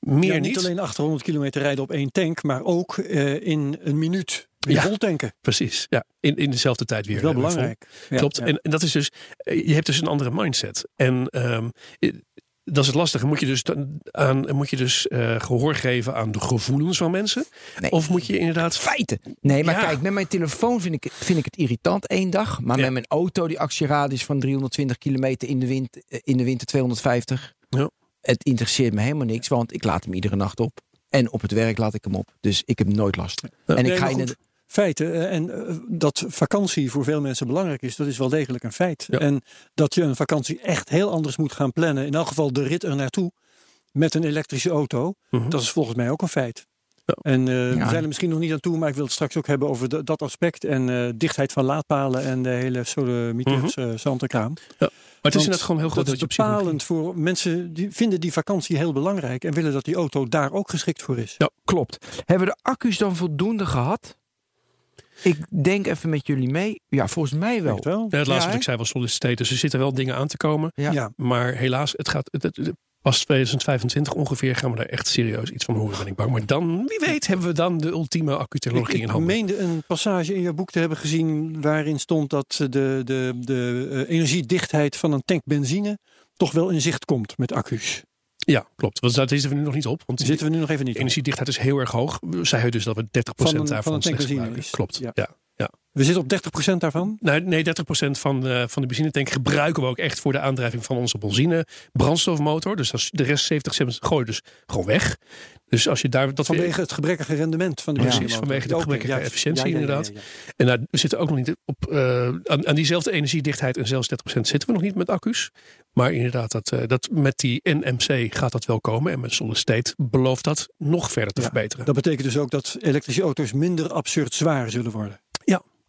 meer Ja, niet. niet alleen 800 kilometer rijden op één tank, maar ook eh, in een minuut weer Ja. vol tanken. Precies, ja. In, in dezelfde tijd weer. Dat is wel vol. belangrijk. Ja, Klopt. ja. En, en dat is dus, eh, je hebt dus een andere mindset. En ehm, eh, dat is het lastige. Moet je dus, aan, moet je dus eh, gehoor geven aan de gevoelens van mensen? Nee. Of moet je inderdaad Feiten. Nee, maar Ja. kijk, met mijn telefoon vind ik, vind ik het irritant één dag. Maar Ja. met mijn auto, die actieradius van 320 kilometer in de, wind, eh, in de winter 250. Ja. Het interesseert me helemaal niks, want ik laat hem iedere nacht op. En op het werk laat ik hem op. Dus ik heb nooit last. en ik ga in goed, de, Feiten. eh, En eh, dat vakantie voor veel mensen belangrijk is, dat is wel degelijk een feit. Ja. En dat je een vakantie echt heel anders moet gaan plannen. In elk geval de rit er naartoe met een elektrische auto. Mhm. Dat is volgens mij ook een feit. Ja. En eh, Ja. we zijn er misschien nog niet aan toe, maar ik wil het straks ook hebben over de- dat aspect. En eh, dichtheid van laadpalen en de hele solemieteus Mhm. uh, zantenkraam. Maar het is inderdaad gewoon heel goed dat dat, is bepalend voor mensen die vinden die vakantie heel belangrijk. En willen dat die auto daar ook geschikt voor is. klopt. Hebben we de accu's dan voldoende gehad? Ik denk even met jullie mee. Ja, volgens mij wel. Ja, het laatste Ja, wat ik zei was solliciteit. Dus er zitten wel dingen aan te komen. Ja. Ja. Maar helaas, het gaat. Het, het- het- pas 2025 ongeveer gaan we daar echt serieus iets van horen, ben ik bang. Maar dan, wie weet, hebben we dan de ultieme Ik, accu-technologie in ik handen. meende een passage in je boek te hebben gezien waarin stond dat de, de, de eh, energiedichtheid van een tank benzine toch wel in zicht komt met accu's. Ja, klopt. Want daar zitten we nu nog niet op. Want zitten we nu nog even niet op. energiedichtheid is heel erg hoog. Zij dus dat we 30% Van een- daarvan van een slechts gebruiken. is. Klopt. Ja. Ja. We zitten op 30% daarvan. Nou, nee, 30% van de, van de benzinetank gebruiken we ook echt voor de aandrijving van onze benzine brandstofmotor. Dus is de rest 70% gooi je dus gewoon weg. Dus als je daar dat Vanwege het gebrekkige rendement van de Ja. benzine. Precies, vanwege de gebrekkige efficiëntie Ja, ja, ja, inderdaad. ja, ja. En daar we zitten ook nog niet op eh, aan, aan diezelfde energiedichtheid en zelfs 30% zitten we nog niet met accu's. Maar inderdaad, dat, eh, dat met die NMC gaat dat wel komen. En met Solid State belooft dat nog verder te Ja, verbeteren. Dat betekent dus ook dat elektrische auto's minder absurd zwaar zullen worden.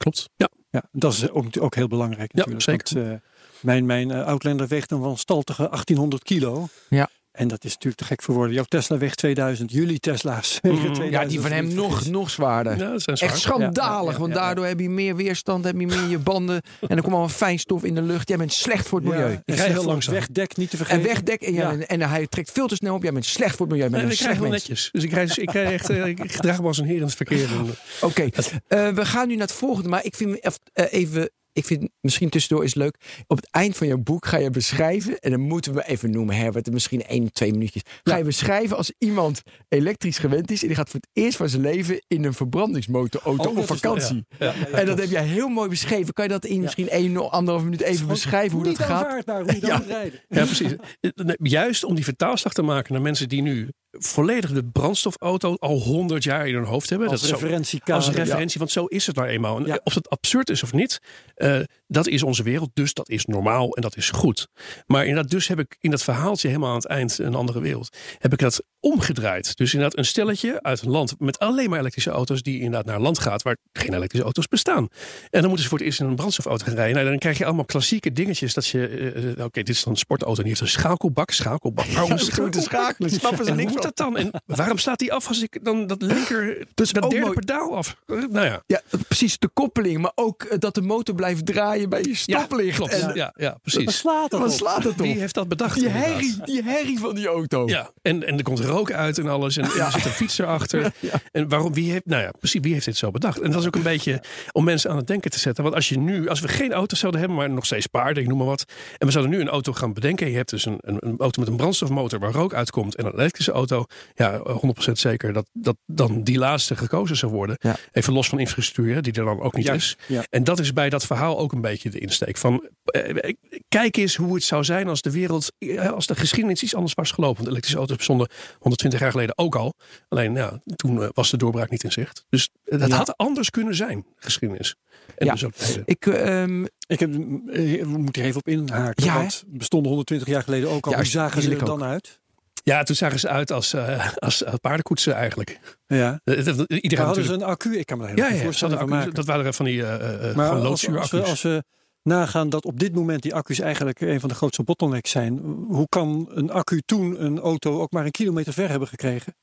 Klopt. Ja. Ja, dat is ook, ook heel belangrijk Ja, natuurlijk. zeker. Want, eh, mijn mijn eh, Outlander weegt dan wel staltige 1800 kilo. Ja. En dat is natuurlijk te gek voor woorden. Jouw Tesla weegt 2000. Jullie Tesla's wegen Mhm. 2000. Ja, die van hem nog, nog zwaarder. ja, dat zijn zwaar. Echt schandalig, Ja, ja, want ja, ja. daardoor heb je meer weerstand, heb je meer in je banden. En dan komt allemaal fijnstof in de lucht. Jij bent slecht voor het milieu. Ja, Ik en rij heel langzaam. Wegdek niet te vergeten. En wegdek en, ja, Ja. en hij trekt veel te snel op. Jij bent slecht voor het milieu. Bent Nee, een ik krijg heel netjes. Dus ik rij, dus ik rij echt, eh, ik gedraag me als een heer in het verkeer. En, eh, Oké, eh, we gaan nu naar het volgende. Maar ik vind eh, even, ik vind misschien tussendoor is leuk. Op het eind van jouw boek ga je beschrijven. En dan moeten we even noemen, Herbert. Misschien één, twee minuutjes. Ga je beschrijven als iemand elektrisch gewend is. En die gaat voor het eerst van zijn leven in een verbrandingsmotorauto Oh, op is vakantie. ja. Ja, ja, En dat klopt. heb jij heel mooi beschreven. Kan je dat in misschien één, anderhalf minuut even beschrijven hoe dat gaat? hoe je rijden. Ja, precies. Eh, Juist om die vertaalslag te maken naar mensen die nu volledig de brandstofauto al 100 jaar in hun hoofd hebben. Als dat is zo- referentiekader. als referentie, want zo is het nou eenmaal. En Ja. Of het absurd is of niet, eh, dat is onze wereld, dus dat is normaal en dat is goed. Maar inderdaad, dus heb ik in dat verhaaltje helemaal aan het eind een andere wereld, heb ik dat omgedraaid. Dus inderdaad een stelletje uit een land met alleen maar elektrische auto's, die inderdaad naar een land gaat waar geen elektrische auto's bestaan. En dan moeten ze voor het eerst in een brandstofauto gaan rijden. Nou, dan krijg je allemaal klassieke dingetjes dat je, eh, eh, oké, dit is dan een sportauto en die heeft een schakelbak, schakelbak. Waarom Ja, schakelen, snappen ze niks moet dat dan? En waarom staat die af als ik dan dat linker, Dus dat derde mooi- pedaal af? Nou ja. Ja, precies de koppeling. Maar ook eh, dat de motor blijft draaien bij je stoplicht. klopt. En, Ja, ja, ja, precies. slaat dat Wat op? slaat het Wie heeft dat bedacht? Die herrie, die herrie van die auto. Ja, en, en er komt rook uit en alles. En, en er zit een fiets erachter. En waarom, wie heeft, nou ja, precies, wie heeft dit zo bedacht? En dat is ook een beetje om mensen aan het denken te zetten. Want als je nu, als we geen auto's zouden hebben, maar nog steeds paarden, ik noem maar wat. En we zouden nu een auto gaan bedenken. Je hebt dus een, een, een auto met een brandstofmotor waar rook uitkomt. En een elektrische auto. Ja, 100% zeker dat, dat dan die laatste gekozen zou worden. Ja. Even los van infrastructuur, die er dan ook niet Ja, is. ja. En dat is bij dat verhaal ook een beetje de insteek. Van, eh, kijk eens hoe het zou zijn als de wereld, eh, als de geschiedenis iets anders was gelopen. Want elektrische auto's bestonden 120 jaar geleden ook al. Alleen ja, toen eh, was de doorbraak niet in zicht. Dus eh, dat Ja. had anders kunnen zijn, geschiedenis. En Ja. dus ook. Ik, ehm, Ik heb, eh, we moeten er even op inhaken. Ja, want bestonden 120 jaar geleden ook al. Ja, Hoe zagen ze er dan uit? Ja, toen zagen ze uit als, eh, als paardenkoetsen eigenlijk. Ja. Iedereen hadden natuurlijk. ze een accu? Ik kan me daar helemaal ja, van maken. dat waren van die eh eh Maar gewoon als, als, we, loodzuuraccu's. als we nagaan dat op dit moment die accu's eigenlijk een van de grootste bottlenecks zijn. Hoe kan een accu toen een auto ook maar een kilometer ver hebben gekregen?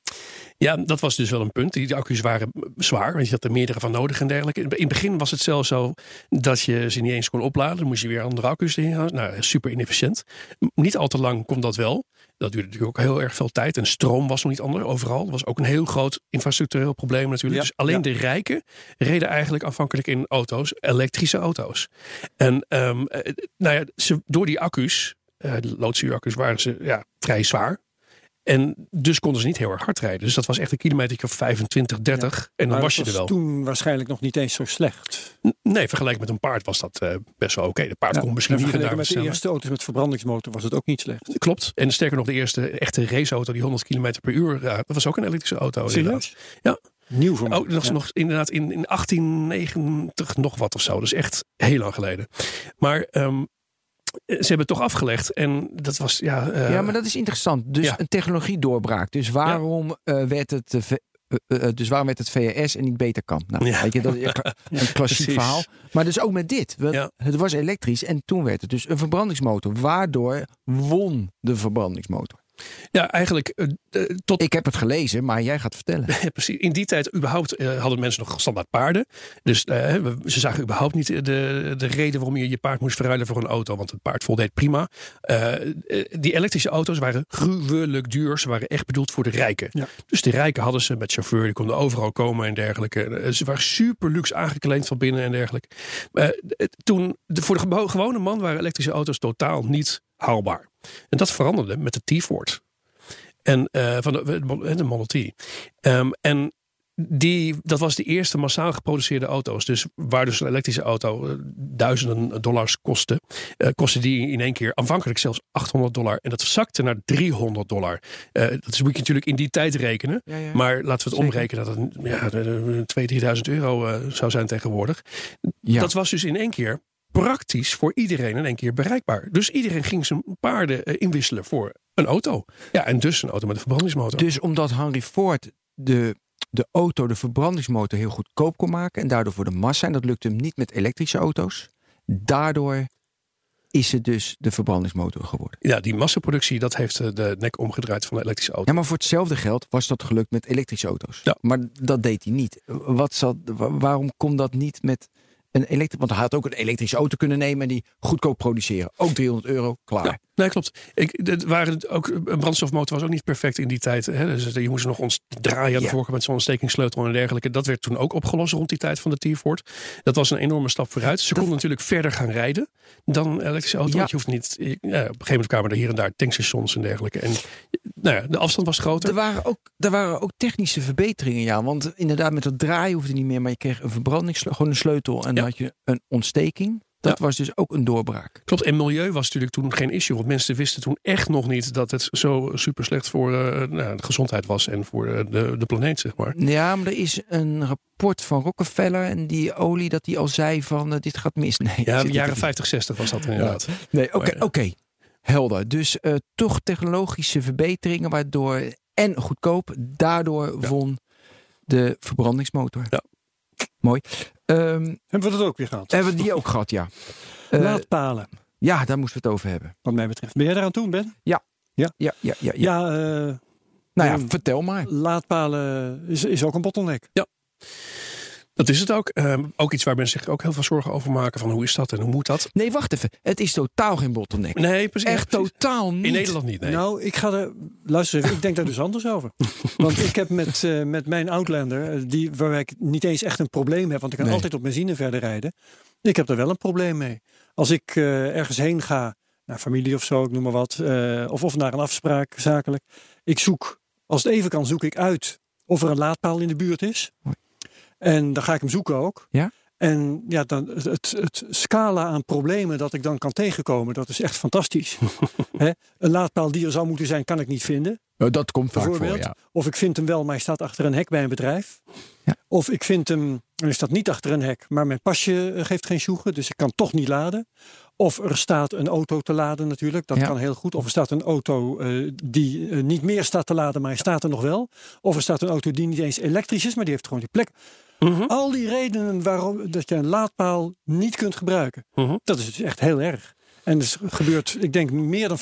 Ja, dat was dus wel een punt. Die accu's waren zwaar, want je had er meerdere van nodig en dergelijke. In het begin was het zelfs zo dat je ze niet eens kon opladen. Dan moest je weer andere accu's erin gaan. Nou, super inefficiënt. Niet al te lang kon dat wel. Dat duurde natuurlijk ook heel erg veel tijd. En stroom was nog niet anders overal. Dat was ook een heel groot infrastructureel probleem natuurlijk. Ja, dus alleen ja. de rijken reden eigenlijk afhankelijk in auto's, elektrische auto's. En ehm, eh, nou ja, ze, door die accu's, de loodsuuraccu's, waren ze ja, vrij zwaar. En dus konden ze niet heel erg hard rijden. Dus dat was echt een kilometer of 25, 30. En dan was je er wel. toen waarschijnlijk nog niet eens zo slecht. N- Nee, vergeleken met een paard was dat eh, best wel oké. De paard Ja, kon misschien daar vergeleken met de eerste auto's met verbrandingsmotor was het ook niet slecht. Klopt. En sterker nog, de eerste echte raceauto die 100 km per uur raad, dat was ook een elektrische auto. Serieus? Ja. Nieuw voor mij. Oh, nog, Ja. nog inderdaad in, in 1890 nog wat of zo. Dus echt heel lang geleden. Maar ehm, ze hebben het toch afgelegd. En dat was, ja... eh, ja, maar dat is interessant. Dus ja. een technologiedoorbraak. Dus waarom eh, werd het... eh, eh, eh, dus waarom werd het VRS en niet Betacam? Nou, Ja. weet je, dat is een kla- een klassiek verhaal. Maar dus ook met dit. Want. Het was elektrisch en toen werd het dus een verbrandingsmotor. Waardoor won de verbrandingsmotor. Ja, eigenlijk eh, eh, tot Ik heb het gelezen, maar jij gaat vertellen. Precies. In die tijd überhaupt eh, hadden mensen nog standaard paarden. Dus ze zagen überhaupt niet de, de reden waarom je je paard moest verruilen voor een auto. Want het paard voldeed prima. Die elektrische auto's waren gruwelijk duur. Ze waren echt bedoeld voor de rijken. Ja. Dus de rijken hadden ze met chauffeur. Die konden overal komen en dergelijke. Ze waren super luxe aangekleed van binnen en dergelijke. Toen, de, voor de gewone man waren elektrische auto's totaal niet haalbaar. En dat veranderde met de T-Ford. En eh, van de, de Model T. Ehm, en die, dat was de eerste massaal geproduceerde auto's. Dus waar dus een elektrische auto eh, duizenden dollars kostte, eh, kostte die in één keer aanvankelijk zelfs 800 dollar. En dat zakte naar 300 dollar. Eh, dat is- moet je natuurlijk in die tijd rekenen. Maar laten we het Zeker. omrekenen dat het ja, de- de 2.000, 3.000 euro eh, zou zijn tegenwoordig. Ja. Dat was dus in één keer praktisch voor iedereen in één keer bereikbaar. Dus iedereen ging zijn paarden eh, inwisselen voor een auto. Ja, en dus een auto met een verbrandingsmotor. Dus omdat Henry Ford de, de auto, de verbrandingsmotor heel goedkoop kon maken. En daardoor voor de massa. En dat lukte hem niet met elektrische auto's. Daardoor is het dus de verbrandingsmotor geworden. Ja, die massaproductie, dat heeft eh, de nek omgedraaid van de elektrische auto. Ja, maar voor hetzelfde geld was dat gelukt met elektrische auto's. Ja. Maar dat deed hij niet. Wat zat, wa- waarom kon dat niet met een. Want hij had ook een elektrische auto kunnen nemen en die goedkoop produceren. Ook 300 euro, klaar. Ja, nee, klopt. Ik, het waren ook, een brandstofmotor was ook niet perfect in die tijd. Hè? Dus je moest nog ons draaien aan de Ja. voorkant met zo'n ontstekingssleutel en dergelijke. Dat werd toen ook opgelost rond die tijd van de T-Ford. Dat was een enorme stap vooruit. Ze konden natuurlijk verder gaan rijden dan een elektrische auto. Ja. Want je hoeft niet. je- ja, op een gegeven moment kwamen er hier en daar tankstations en dergelijke. En nou ja, de afstand was groter. Er waren, ook, er waren ook technische verbeteringen, ja. Want inderdaad, met dat draaien hoefde niet meer. Maar je kreeg een verbrandingssleutel, gewoon een sleutel. En dan had je een ontsteking. Dat was dus ook een doorbraak. Klopt, en milieu was natuurlijk toen geen issue. Want mensen wisten toen echt nog niet dat het zo super slecht voor eh, nou, de gezondheid was en voor eh, de, de planeet, zeg maar. Ja, maar er is een rapport van Rockefeller en die olie dat die al zei van eh, dit gaat mis. Nee, Ja, jaren niet. 50, 60 was dat inderdaad. Nee, oké, oké. Helder. Dus eh, toch technologische verbeteringen waardoor en goedkoop, daardoor Ja. won de verbrandingsmotor. Ja. Mooi. Ehm, Hebben we dat ook weer gehad? hebben we die ook gehad, ja. Eh, Laadpalen, ja, daar moesten we het over hebben. wat mij betreft. Ben jij eraan toe, Ben? Ja, ja, ja. ja. Ja, eh, nou ja, ehm, vertel maar. laadpalen is, is ook een bottleneck. Dat is het ook. Ehm, ook iets waar mensen zich ook heel veel zorgen over maken. Van hoe is dat en hoe moet dat? Nee, wacht even. Het is totaal geen bottleneck. Nee, precies. Echt precies. totaal niet. In Nederland niet, nee. Nou, ik ga er. Luister even, ik denk daar dus anders over. Want ik heb met, eh, met mijn Outlander, eh, die, waarbij ik niet eens echt een probleem heb, want ik kan Nee. altijd op benzine verder rijden. Ik heb er wel een probleem mee. Als ik eh, ergens heen ga, naar familie of zo, ik noem maar wat, eh, of, of naar een afspraak zakelijk. Ik zoek, als het even kan, zoek ik uit of er een laadpaal in de buurt is. En dan ga ik hem zoeken ook. Ja? En ja, dan, het, het, scala aan problemen dat ik dan kan tegenkomen, dat is echt fantastisch. Hè? Een laadpaal die er zou moeten zijn, kan ik niet vinden. Dat komt vaak voor, Bijvoorbeeld. ja. Of ik vind hem wel, maar hij staat achter een hek bij een bedrijf. Ja. Of ik vind hem, en hij staat niet achter een hek, maar mijn pasje eh, geeft geen sjoegen, dus ik kan toch niet laden. Of er staat een auto te laden natuurlijk, dat Ja. kan heel goed. Of er staat een auto eh, die eh, niet meer staat te laden, maar hij staat er nog wel. Of er staat een auto die niet eens elektrisch is, maar die heeft gewoon die plek. Mhm. Al die redenen waarom dat je een laadpaal niet kunt gebruiken. Mhm. Dat is dus echt heel erg. En het gebeurt, ik denk, meer dan 50%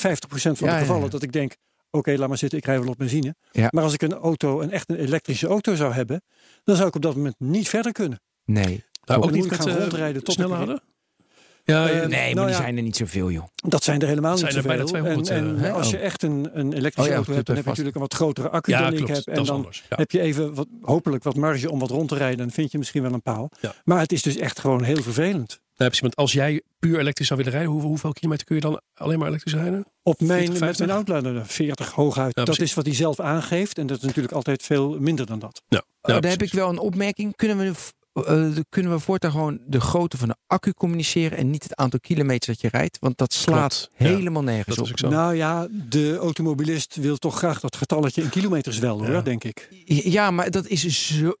van Ja, de gevallen ja. dat ik denk, oké, laat maar zitten, ik rij wel op benzine. Ja. Maar als ik een auto, een echt een elektrische auto zou hebben, dan zou ik op dat moment niet verder kunnen. Nee. Nou, dan ook niet met gaan eh, rondrijden tot hadden? Ja, Eh, ja, Nee, maar nou die ja. zijn er niet zoveel, joh. Dat zijn er helemaal zijn niet er zoveel. bijna 200, en en eh, als je oh. echt een, een elektrische Oh ja, auto hebt, dan heb je vast. natuurlijk een wat grotere accu ja dan ik heb. En dan anders. Ja. heb je even wat, hopelijk wat marge om wat rond te rijden. Dan vind je misschien wel een paal. Ja. Maar het is dus echt gewoon heel vervelend. Precies, want als jij puur elektrisch zou willen rijden, hoeveel, hoeveel kilometer kun je dan alleen maar elektrisch rijden? Op mijn, 40, met 50? mijn outlander 40 hooguit. Dat is wat hij zelf aangeeft. En dat is natuurlijk altijd veel minder dan dat. Oh, daar heb ik wel een opmerking. Kunnen we, eh, kunnen we voortaan gewoon de grootte van de accu communiceren en niet het aantal kilometers dat je rijdt? Want dat slaat Klopt, ja. helemaal nergens op. zo. Nou ja, de automobilist wil toch graag dat getalletje in kilometers wel hoor, Ja. denk ik. Ja, maar dat is zo,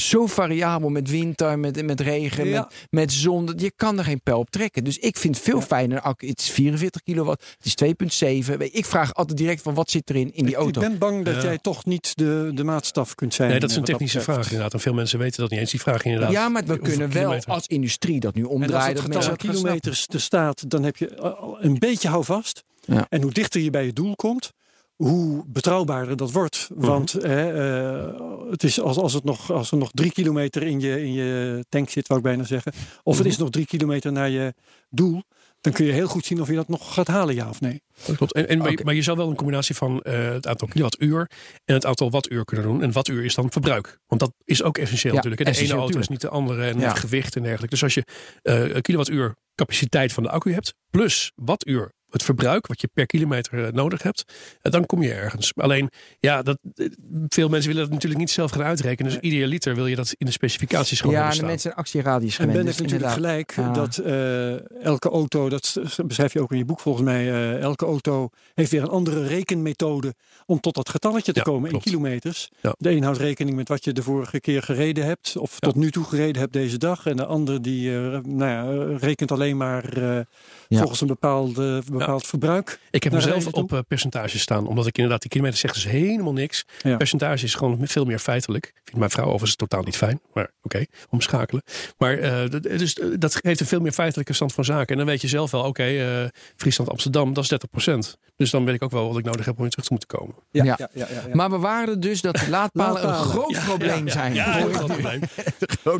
zo, variabel met winter, met, met regen, Ja. met, met zon. Je kan er geen pijl op trekken. Dus ik vind het veel Ja. fijner. Het is 44 kilowatt, het is 2,7. Ik vraag altijd direct van wat zit erin in die Ik- auto. Ik ben bang dat Ja. jij toch niet de, de maatstaf kunt zijn. Nee, dat is eh, een wat technische vraag inderdaad. En veel mensen weten dat niet eens. Die vraag inderdaad. ja, maar we kunnen wel kilometer. als industrie dat nu En als omdraaien. het dat getal kilometers er staat, dan heb je al een beetje houvast. Ja. En hoe dichter je bij je doel komt, hoe betrouwbaarder dat wordt. Mhm. Want hè, eh, het is als, als, het nog, als er nog drie kilometer in je, in je tank zit, wou ik bijna zeggen. Of Mhm. het is nog drie kilometer naar je doel. Dan kun je heel goed zien of je dat nog gaat halen, ja of nee. Dat klopt. En, en, maar, je zou wel een combinatie van eh, het aantal kilowattuur en het aantal wattuur kunnen doen. En wattuur is dan verbruik. Want dat is ook essentieel Ja, natuurlijk. hè. De ene auto is niet de andere en Ja. het gewicht en dergelijke. Dus als je een kilowattuur capaciteit van de accu hebt, plus wattuur het verbruik wat je per kilometer eh, nodig hebt, eh, dan kom je ergens. Alleen, ja, dat, eh, veel mensen willen dat natuurlijk niet zelf gaan uitrekenen. Dus ieder liter wil je dat in de specificaties gewoon Ja, de mensen een actieradius En ben ik dus natuurlijk inderdaad. gelijk Ja. dat eh, elke auto, dat beschrijf je ook in je boek volgens mij, eh, elke auto heeft weer een andere rekenmethode om tot dat getalletje te Ja, komen klopt. in kilometers. Ja. De een houdt rekening met wat je de vorige keer gereden hebt of Ja. tot nu toe gereden hebt deze dag. En de andere die nou ja, rekent alleen maar eh, Ja. volgens een bepaalde, bepaald verbruik. Ik heb mezelf op eh, percentages staan. Omdat ik inderdaad, die kilometer zegt dus helemaal niks. Ja. Percentage is gewoon veel meer feitelijk. Vindt mijn vrouw overigens totaal niet fijn. Maar oké, omschakelen. Maar eh, dus, eh, dat geeft een veel meer feitelijke stand van zaken. En dan weet je zelf wel, oké, Friesland, Amsterdam, dat is 30%. Dus dan weet ik ook wel wat ik nodig heb om weer terug te moeten komen. Ja. ja, ja, ja. Maar we waren dus dat laadpalen, een groot probleem zijn. Ja, een nu. probleem.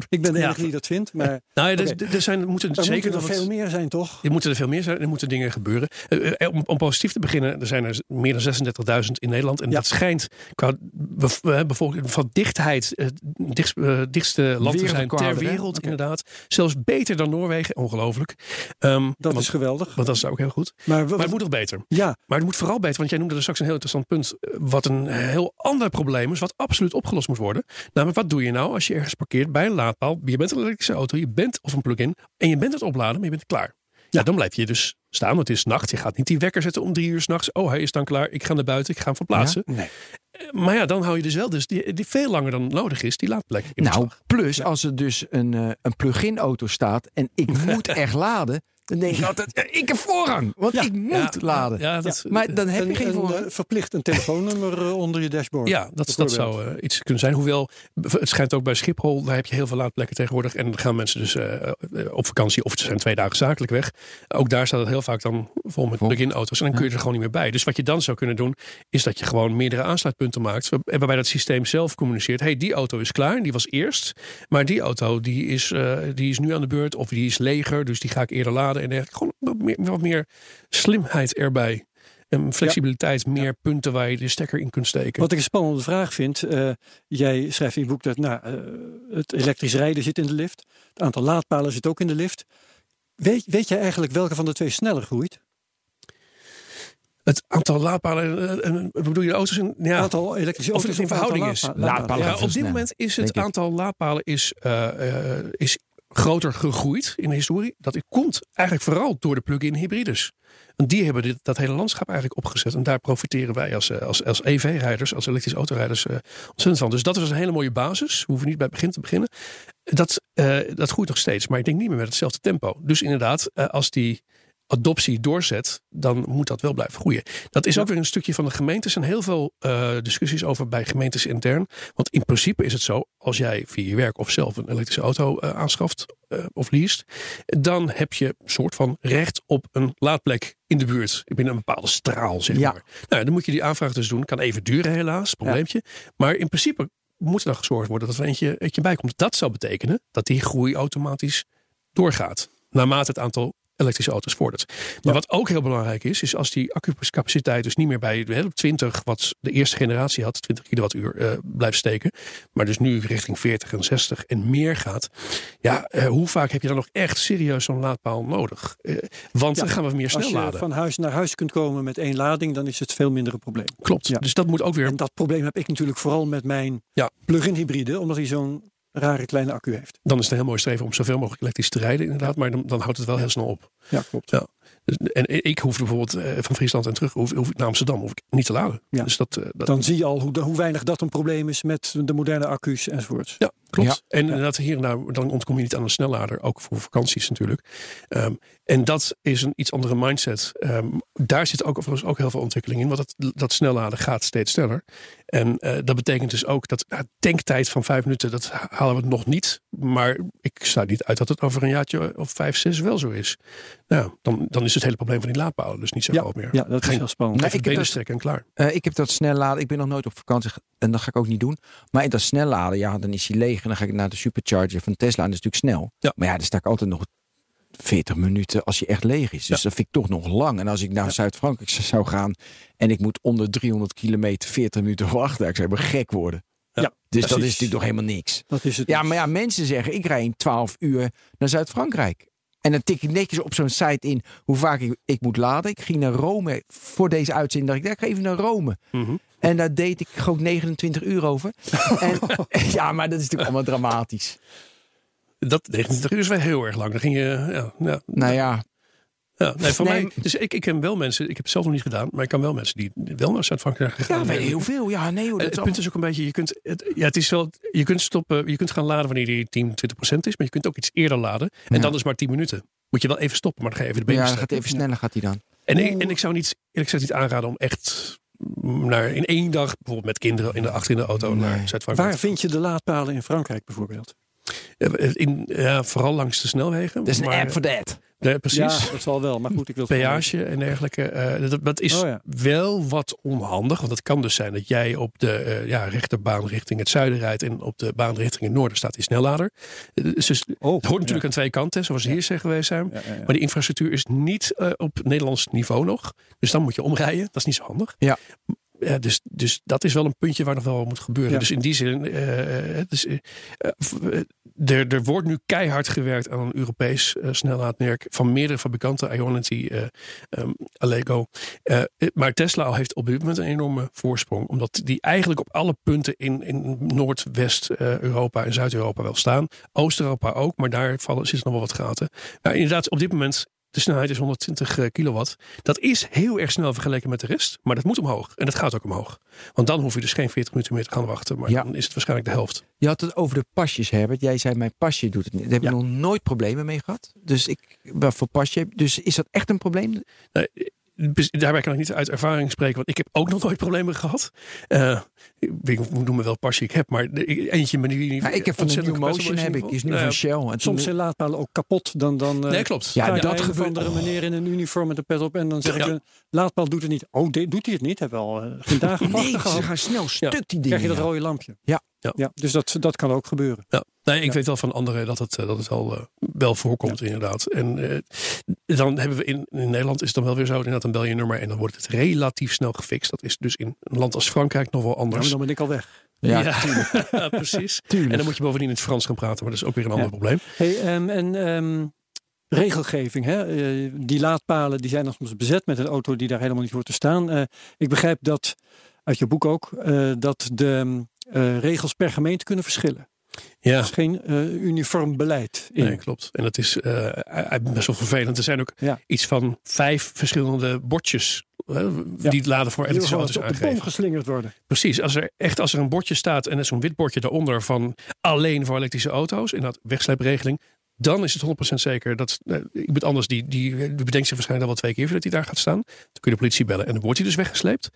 Ik ben de Ja. enige die dat vindt, maar Nou, ja, er, er zijn, er moeten er zeker moeten er wat- veel meer zijn, toch? Er moeten er veel meer zijn. Er moeten dingen gebeuren. Eh, eh, om, om positief te beginnen, er zijn er meer dan 36.000 in Nederland. En Ja. dat schijnt qua bev- eh, bevolking van dichtheid het dichtst, eh, dichtste land te zijn ter hè? wereld. Inderdaad. Zelfs beter dan Noorwegen. Ongelooflijk. Ehm, Dat want, is geweldig. want dat is ook heel goed. Maar, Maar het moet nog beter. ja, Maar het moet vooral beter, want jij noemde er straks een heel interessant punt. eh, Wat een heel ander probleem is, wat absoluut opgelost moet worden. Namelijk, wat doe je nou als je ergens parkeert bij een laadpaal? Je bent een elektrische auto, je bent of een plug-in. En je bent het opladen, maar je bent klaar. Ja, Ja. dan blijf je dus staan, want het is nacht. Je gaat niet die wekker zetten om drie uur s'nachts. Oh, hij is dan klaar. Ik ga naar buiten, ik ga hem verplaatsen. nee. Eh, Maar ja, dan hou je dus wel dus die, die veel langer dan nodig is, die laadplek. Nou, plus als er dus een, eh, een plug-in auto staat en ik moet echt laden, dan denk ik altijd, ja, ik heb voorrang, want Ja. ik moet Ja, laden. Ja, dat, Maar dan heb je Een- geen voorrang. eh, verplicht een telefoonnummer eh, onder je dashboard. Ja, dat, zou eh, iets kunnen zijn. Hoewel, het schijnt ook bij Schiphol, daar heb je heel veel laadplekken tegenwoordig. En dan gaan mensen dus op vakantie of ze zijn twee dagen zakelijk weg. Ook daar staat het heel vaak dan vol met plug-in auto's. En dan kun je er gewoon niet meer bij. Dus wat je dan zou kunnen doen, is dat je gewoon meerdere aansluitpunten maakt. waar- Waarbij dat systeem zelf communiceert. hey, die auto is klaar, die was eerst. Maar die auto die is, eh, die is nu aan de beurt. Of die is leger, dus die ga ik eerder laden. En dergelijke. Gewoon wat meer, wat meer slimheid erbij. En flexibiliteit, meer punten waar je de stekker in kunt steken. Wat ik een spannende vraag vind. eh, jij schrijft in je boek dat nou, eh, het elektrisch rijden zit in de lift. Het aantal laadpalen zit ook in de lift. Weet, weet jij eigenlijk welke van de twee sneller groeit? Het aantal laadpalen, eh, bedoel je, de auto's? In, ja, Het aantal elektrische Of het auto's in of het aantal verhouding is. laadpa- Laadpalen ja, op dit moment is het aantal laadpalen is, eh, eh, is groter gegroeid in de historie. Dat komt eigenlijk vooral door de plug-in hybrides. Want die hebben dit, dat hele landschap eigenlijk opgezet. En daar profiteren wij als, eh, als, als EV-rijders, als elektrische autorijders eh, ontzettend van. Dus dat is een hele mooie basis. We hoeven niet bij het begin te beginnen. Dat, eh, dat groeit nog steeds. Maar ik denk niet meer met hetzelfde tempo. Dus inderdaad, als die adoptie doorzet, dan moet dat wel blijven groeien. Dat is ook weer een stukje van de gemeentes. Er zijn heel veel uh, discussies over bij gemeentes intern. Want in principe is het zo, als jij via je werk of zelf een elektrische auto uh, aanschaft uh, of leest, dan heb je een soort van recht op een laadplek in de buurt. Binnen een bepaalde straal, zeg Ja. maar. Nou, dan moet je die aanvraag dus doen. Kan even duren helaas, probleempje. Maar in principe moet er dan gezorgd worden dat er eentje, eentje bij komt. Dat zou betekenen dat die groei automatisch doorgaat. Naarmate het aantal elektrische auto's vordert. Maar wat ook heel belangrijk is, is als die accupaciteit dus niet meer bij hele 20, wat de eerste generatie had, 20 kilowattuur eh, blijft steken, maar dus nu richting 40 en 60 en meer gaat. Ja, eh, hoe vaak heb je dan nog echt serieus zo'n laadpaal nodig? Eh, want Ja, dan gaan we meer Als snel je laden. van huis naar huis kunt komen met één lading, dan is het veel minder een probleem. Klopt. Ja. Dus dat moet ook weer. En dat probleem heb ik natuurlijk vooral met mijn Ja. plug-in hybride, omdat hij zo'n rare kleine accu heeft. Dan is het een heel mooi streven om zoveel mogelijk elektrisch te rijden, inderdaad. Maar dan, dan houdt het wel heel snel op. Ja, klopt. Ja. Dus, en ik hoef bijvoorbeeld eh, van Friesland en terug, hoef, hoef ik naar Amsterdam, hoef ik niet te laden. Ja. Dus dat, eh, dat, Dan zie je al hoe, hoe weinig dat een probleem is met de moderne accu's enzovoorts. Ja, klopt. Ja. En inderdaad, hier en daar, dan ontkom je niet aan een snellader, ook voor vakanties natuurlijk. Ehm, en dat is een iets andere mindset. Ehm, daar zit ook, overigens ook heel veel ontwikkeling in, want dat, dat snelladen gaat steeds sneller. En eh, dat betekent dus ook dat nou, denktijd van vijf minuten, dat halen we nog niet. Maar ik sluit niet uit dat het over een jaartje of vijf, zes wel zo is. Nou, dan, dan is het hele probleem van die laadpalen dus niet zo Ja, groot meer. Ja, dat is heel spannend. Even ik heb benen strekken en klaar. Eh, ik heb dat snel laden. Ik ben nog nooit op vakantie en dat ga ik ook niet doen. Maar in dat snel laden, ja, dan is hij leeg. En dan ga ik naar de supercharger van Tesla. En dat is natuurlijk snel. Ja. Maar ja, dan sta ik altijd nog 40 minuten als hij echt leeg is. Dus Ja. dat vind ik toch nog lang. En als ik naar Zuid-Frankrijk zou gaan en ik moet onder 300 kilometer 40 minuten wachten, ik zou helemaal gek worden. Ja, dus dat is natuurlijk nog helemaal niks. Dat is het. Ja, maar ja, mensen zeggen, ik rij in 12 uur naar Zuid-Frankrijk. En dan tik ik netjes op zo'n site in hoe vaak ik, ik moet laden. Ik ging naar Rome voor deze uitzending. dacht ik, ik ga even naar Rome. Mhm. En daar deed ik gewoon 29 uur over. En, ja, maar dat is natuurlijk allemaal dramatisch. Dat 29 uur is wel heel erg lang. Dan ging je, ja, ja, Nou ja, Ja, nee, voor Nee. mij. Dus ik, ik ken wel mensen, ik heb het zelf nog niet gedaan, maar ik kan wel mensen die wel naar Zuid-Frankrijk zijn ja weet heel veel. Ja, nee hoor. Dat het punt is ook een beetje, je kunt, het, ja, het is wel, je kunt stoppen, je kunt gaan laden wanneer die 10, 20 procent is, maar je kunt ook iets eerder laden. En Ja. dan is maar 10 minuten. Moet je wel even stoppen, maar dan ga je even de benen ja, dan gaat even sneller gaat hij dan. En, ik, en ik zou niet, eerlijk gezegd niet aanraden om echt naar, in één dag, bijvoorbeeld met kinderen in de achter in de auto Nee. naar Zuid-Frankrijk. Waar vind je de laadpalen in Frankrijk bijvoorbeeld? Eh, In, ja, vooral langs de snelwegen. Dat is een app voor dat. Nee, precies. Ja, dat zal wel. Maar goed, ik wil het peage en dergelijke. Eh, dat, dat is Oh ja. wel wat onhandig. Want het kan dus zijn dat jij op de eh, ja, rechterbaan richting het zuiden rijdt. En op de baan richting het noorden staat die snellader. Eh, Dus het Oh, hoort natuurlijk aan twee kanten, zoals we hier zijn geweest zijn. Ja, ja, ja. Maar die infrastructuur is niet op Nederlands niveau nog. Dus dan moet je omrijden. Dat is niet zo handig. Ja. Ja, dus, dus dat is wel een puntje waar nog wel moet gebeuren. Ja. Dus in die zin, eh, eh, dus, eh, er, er wordt nu keihard gewerkt aan een Europees eh, snellaadmerk van meerdere fabrikanten, Ionity, eh ehm, Allego. Maar Tesla heeft op dit moment een enorme voorsprong, omdat die eigenlijk op alle punten in, in Noordwest-Europa en Zuid-Europa wel staan. Oost-Europa ook, maar daar vallen, zitten nog wel wat gaten. Nou, inderdaad, op dit moment de snelheid is 120 kilowatt. Dat is heel erg snel vergeleken met de rest. Maar dat moet omhoog. En dat gaat ook omhoog. Want dan hoef je dus geen 40 minuten meer te gaan wachten. Maar Ja. dan is het waarschijnlijk de helft. Je had het over de pasjes, Herbert. Jij zei mijn pasje doet het niet. Daar heb ik Ja. nog nooit problemen mee gehad. Dus ik, voor pasje. Dus is dat echt een probleem? Nee, daarbij kan ik niet uit ervaring spreken. Want ik heb ook nog nooit problemen gehad. Eh ik hoe noemen wel pasje ik heb. Maar eentje met die Ja, ik heb van de New Motion heb ik. Is nu van ja, Shell. En Soms zijn laadpalen ook kapot. Dan, dan eh, Nee, klopt. Ja, je dat een gebeurt- andere meneer in een uniform met een pet op. En dan zeg Ja. ik, een laadpaal doet het niet. Oh, dit doet hij het niet. Heb wel eh, geen dagen Nee, wachten ze gehad. gaan snel stuk die dingen. Krijg je dat ja. rode lampje. Ja. Ja. dus dat, dat kan ook gebeuren. Ja. Nee, ik Ja. weet wel van anderen dat het, eh, dat het al eh, wel voorkomt inderdaad. En eh, dan hebben we in, in Nederland is het dan wel weer zo. Inderdaad, dan bel je een nummer en dan wordt het relatief snel gefixt. Dat is dus in een land als Frankrijk nog wel anders. dan ben ik al weg. Ja, Ja, precies. tuurlijk. En dan moet je bovendien in het Frans gaan praten. Maar dat is ook weer een ander Ja. probleem. Hey, ehm, en ehm, regelgeving. Hè? Die laadpalen die zijn dan soms bezet met een auto die daar helemaal niet voor te staan. Eh, ik begrijp dat, uit je boek ook, eh, dat de eh, regels per gemeente kunnen verschillen. Ja. Er is geen eh, uniform beleid in. Nee, klopt. En dat is eh, best wel vervelend. Er zijn ook Ja. iets van vijf verschillende bordjes eh, Ja. die het laden voor elektrische auto's op de bom aangeven. geslingerd worden. Precies. Als er echt als er een bordje staat en er is zo'n wit bordje daaronder van alleen voor elektrische auto's en dat wegsleepregeling, dan is het 100% zeker dat uh, iemand anders die, die, die bedenkt zich waarschijnlijk al wel twee keer voordat hij daar gaat staan. Dan kun je de politie bellen en dan wordt hij dus weggesleept.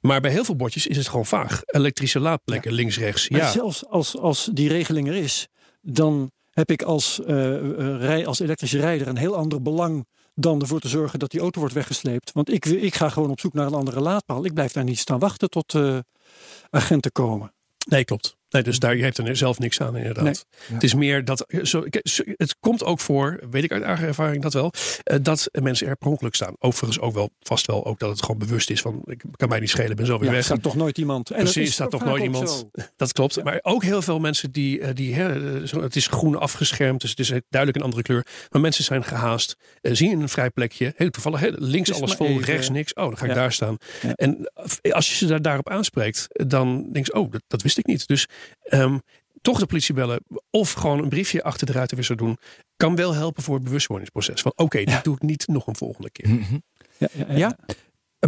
Maar bij heel veel bordjes is het gewoon vaag. Elektrische laadplekken, links, rechts. Maar Ja, zelfs als, als die regeling er is, dan heb ik als, eh, eh, rij, als elektrische rijder een heel ander belang dan ervoor te zorgen dat die auto wordt weggesleept. Want ik, ik ga gewoon op zoek naar een andere laadpaal. Ik blijf daar niet staan wachten tot eh, agenten komen. nee, klopt. Nee, dus daar, je hebt er zelf niks aan inderdaad. Nee. Het is meer dat, zo, het komt ook voor, weet ik uit eigen ervaring dat wel, eh, dat mensen er per ongeluk staan. Overigens ook wel, vast wel ook dat het gewoon bewust is van, ik kan mij niet schelen, ben zo weer Ja, er weg. staat toch nooit iemand. En dat Precies, is staat toch nooit iemand. zo. Dat klopt. Maar ook heel veel mensen die, eh, die hè, eh, het is groen afgeschermd, dus het is duidelijk een andere kleur. Maar mensen zijn gehaast, eh, zien een vrij plekje, heel toevallig, hè, links alles vol, even- rechts niks. Oh, dan ga ik daar staan. En als je ze daar, daarop aanspreekt, dan denk je, oh, dat, dat wist ik niet. Dus ehm, toch de politie bellen of gewoon een briefje achter de ruitenwisser doen, kan wel helpen voor het bewustwordingsproces. Van oké, dit doe ik niet nog een volgende keer. Mhm. Ja, ja, ja, Ja?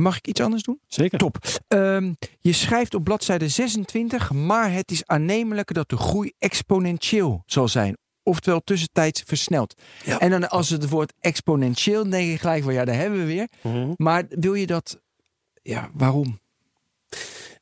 Mag ik iets anders doen? zeker. Top. Ehm, je schrijft op bladzijde 26, maar het is aannemelijk dat de groei exponentieel zal zijn. Oftewel tussentijds versneld. Ja. En dan als het woord exponentieel, denk je gelijk van ja, daar hebben we weer. Mhm. Maar wil je dat, ja, waarom?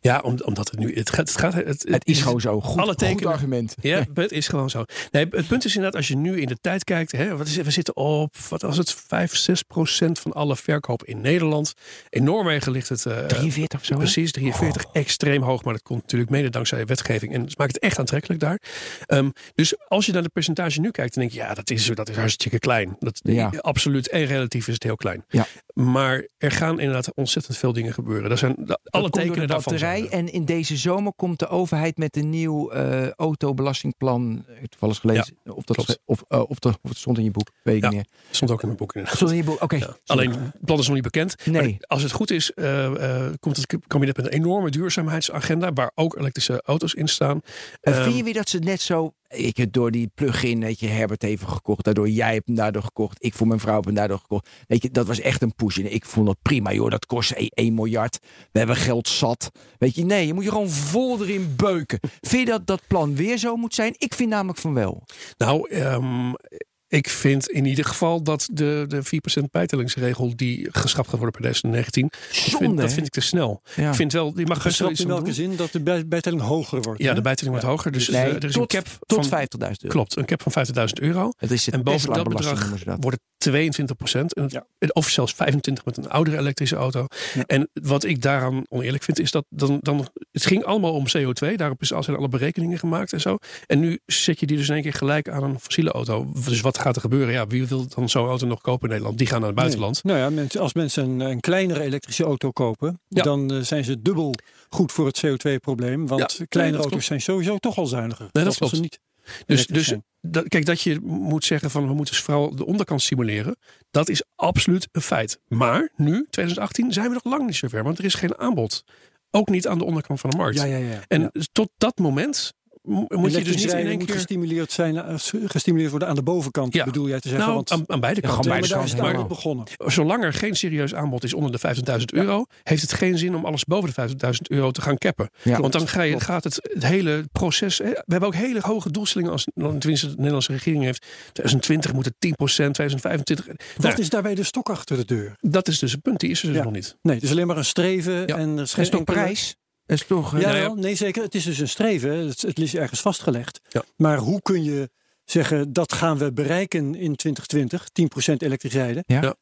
Ja, om, omdat het nu, het gaat, het gaat, het, Het is gewoon zo. Goed, alle goed tekenen- argument. Ja, het is gewoon zo. Nee, het punt is inderdaad, als je nu in de tijd kijkt, hè, wat is, het? we zitten op, wat was het, 5, 6 procent van alle verkoop in Nederland. In Noorwegen ligt het. eh, 43 of zo. Precies, 43, extreem hoog. Maar dat komt natuurlijk mede dankzij wetgeving. En dat maakt het echt aantrekkelijk daar. Ehm, dus als je naar de percentage nu kijkt, dan denk je, ja, dat is, dat is hartstikke klein. Dat, Ja. Absoluut en relatief is het heel klein. Ja. Maar er gaan inderdaad ontzettend veel dingen gebeuren. Er zijn alle tekenen de daarvan. En in deze zomer komt de overheid met een nieuw eh, autobelastingplan. Ik heb Toevallig gelezen. of, dat, klopt. of, eh, of, het stond in je boek. Weet ik Ja. niet stond ook in mijn boek inderdaad. Stond in je boek. Oké. Ja. Alleen, het plan is nog niet bekend. Nee. Maar als het goed is, eh, eh, komt het kabinet met een enorme duurzaamheidsagenda. Waar ook elektrische auto's in staan. En Ehm, vind je weer dat ze het net zo... Ik heb door die plug-in, weet je, Herbert even gekocht. Daardoor jij hebt hem daardoor gekocht. Ik voor mijn vrouw heb hem daardoor gekocht. Weet je, dat was echt een push. En ik vond het prima, joh. Dat kost 1 miljard. We hebben geld zat. Weet je, nee, je moet je gewoon vol erin beuken. vind je dat dat plan weer zo moet zijn? Ik vind namelijk van wel. Nou, ehm, ik vind in ieder geval dat de, de 4% bijtellingsregel die geschrapt gaat worden per 2019. dat vind, Zonde, dat vind ik te snel. Ja. Ik vind wel, die mag best wel in welke doen. zin? Dat de bij- bijtelling hoger wordt. Ja, hè? de bijtelling wordt hoger. Dus Nee, eh, er is tot, een cap tot van, 50.000 euro. Klopt, een cap van 50.000 euro. Het is En boven dat bedrag wordt het 22 procent. En het- Ja. Of zelfs 25 met een oudere elektrische auto. En wat ik daaraan oneerlijk vind, is dat dan, dan. Het ging allemaal om CO2. Daarop is, zijn alle berekeningen gemaakt en zo. En nu zet je die dus in één keer gelijk aan een fossiele auto. Dus wat gaat er gebeuren? Ja, wie wil dan zo'n auto nog kopen in Nederland? Die gaan naar het buitenland. Nee. Nou ja, mensen, als mensen een, een kleinere elektrische auto kopen, Ja. dan eh, zijn ze dubbel goed voor het CO2-probleem. Want Ja, kleinere nee, dat auto's zijn sowieso toch al zuiniger. dat als ze klopt. niet Dus, dus dat, kijk, dat je moet zeggen van we moeten dus vooral de onderkant simuleren. Dat is absoluut een feit. Maar nu, 2018, zijn we nog lang niet zover. Want er is geen aanbod. Ook niet aan de onderkant van de markt. Ja, ja, ja. En tot dat moment moet je dus niet in één moet keer... gestimuleerd, zijn, eh, gestimuleerd worden aan de bovenkant, Ja. bedoel jij te zeggen. Nou, want aan, aan beide kanten. maar beide allemaal begonnen. Zolang er geen serieus aanbod is onder de 25.000 euro, heeft het geen zin om alles boven de 25.000 euro te gaan cappen. Ja. Want dan ga je, gaat het, het hele proces. Hè, we hebben ook hele hoge doelstellingen als tenminste de Nederlandse regering heeft. 2020 moet het 10% 2025. Wat Nou, is daarbij de stok achter de deur? dat is dus het punt. Die is er dus Ja. nog niet. Nee, het is alleen maar een streven. Ja. En er geen prijs? Is toch... Ja, Nou ja. nee zeker. Het is dus een streven. Het, het is ergens vastgelegd. Ja. Maar hoe kun je zeggen dat gaan we bereiken in 2020? 10% elektrisch rijden. Ja. Ja.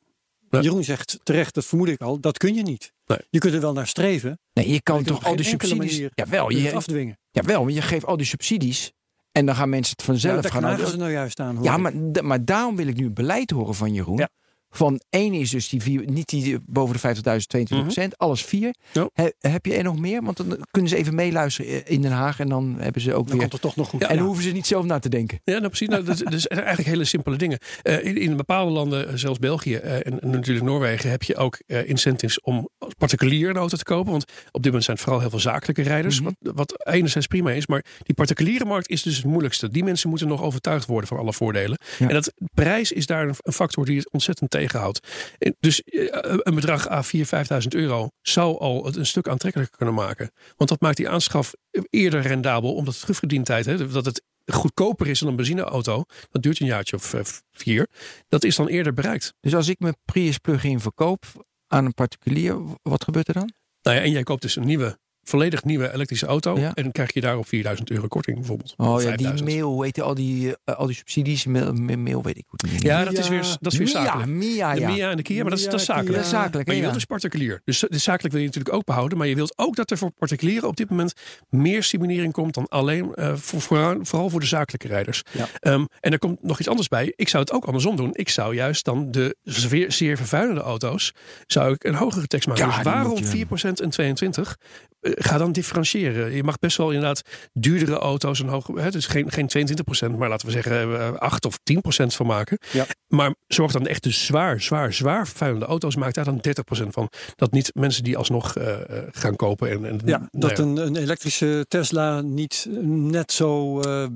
Ja. Jeroen zegt terecht, dat vermoed ik al. Dat kun je niet. Nee. Je kunt er wel naar streven. Nee, je kan toch op al die subsidies... manier Jawel, Je je, afdwingen. jawel, maar je geeft al die subsidies... en dan gaan mensen het Ja, vanzelf daar gaan... knagen nou, ze nou juist aan. hoor Ja, maar, maar daarom wil ik nu beleid horen van Jeroen. Van één is dus die vier, niet die boven de 50.000, 22 procent, alles vier. Ja. He- heb je er nog meer? Want dan kunnen ze even meeluisteren in Den Haag en dan hebben ze ook Dan weer. komt het toch nog goed. en dan hoeven ze niet zelf na te denken. Ja, nou precies. Nou, dat, dat is eigenlijk hele simpele dingen. Eh, in, in bepaalde landen, eh, zelfs België eh, en, en natuurlijk Noorwegen, heb je ook eh, incentives om als particulier een auto te kopen. Want op dit moment zijn het vooral heel veel zakelijke rijders. Mhm. wat, wat enerzijds prima is. Maar die particuliere markt is dus het moeilijkste. Die mensen moeten nog overtuigd worden van alle voordelen. Ja. En dat prijs is daar een, een factor die het ontzettend tegenhoudt. En Dus eh, een bedrag A 4.000, 5.000 euro zou al het een stuk aantrekkelijker kunnen maken. Want dat maakt die aanschaf eerder rendabel, omdat het terugverdientijd, hè, dat het goedkoper is dan een benzineauto, dat duurt een jaartje of eh, vier, dat is dan eerder bereikt. Dus als ik mijn Prius plug-in verkoop aan een particulier, wat gebeurt er dan? Nou ja, en jij koopt dus een nieuwe, volledig nieuwe elektrische auto. Ja. En dan krijg je daarop 4000 euro korting bijvoorbeeld. Oh ja, die 5000. mail, heet die, al die, eh, al die subsidies, mail, mail weet ik hoe die Ja, dat is weer, dat is weer zakelijk. Mia, De ja. Mia en de Kia, maar dat is, dat is zakelijk. Dat is zakelijk, Maar je wilt dus particulier. Dus de zakelijk wil je natuurlijk ook behouden. Maar je wilt ook dat er voor particulieren op dit moment meer stimulering komt dan alleen eh, voor, vooral, vooral voor de zakelijke rijders. Ehm, en er komt nog iets anders bij. Ik zou het ook andersom doen. Ik zou juist dan de zeer, zeer vervuilende auto's zou ik een hogere tekst maken. Dus waarom moet je- 4% en 22? Eh, ga dan differentiëren. Je mag best wel inderdaad duurdere auto's een hoge, hè, dus geen, geen 22%, maar laten we zeggen eh, 8 of 10% van maken. Ja. Maar zorg dan echt de zwaar, zwaar, zwaar vervuilende auto's. Maak daar dan 30% van. Dat niet mensen die alsnog eh, eh, gaan kopen. En, en, Ja, nou dat ja. een, een elektrische Tesla niet net zo eh,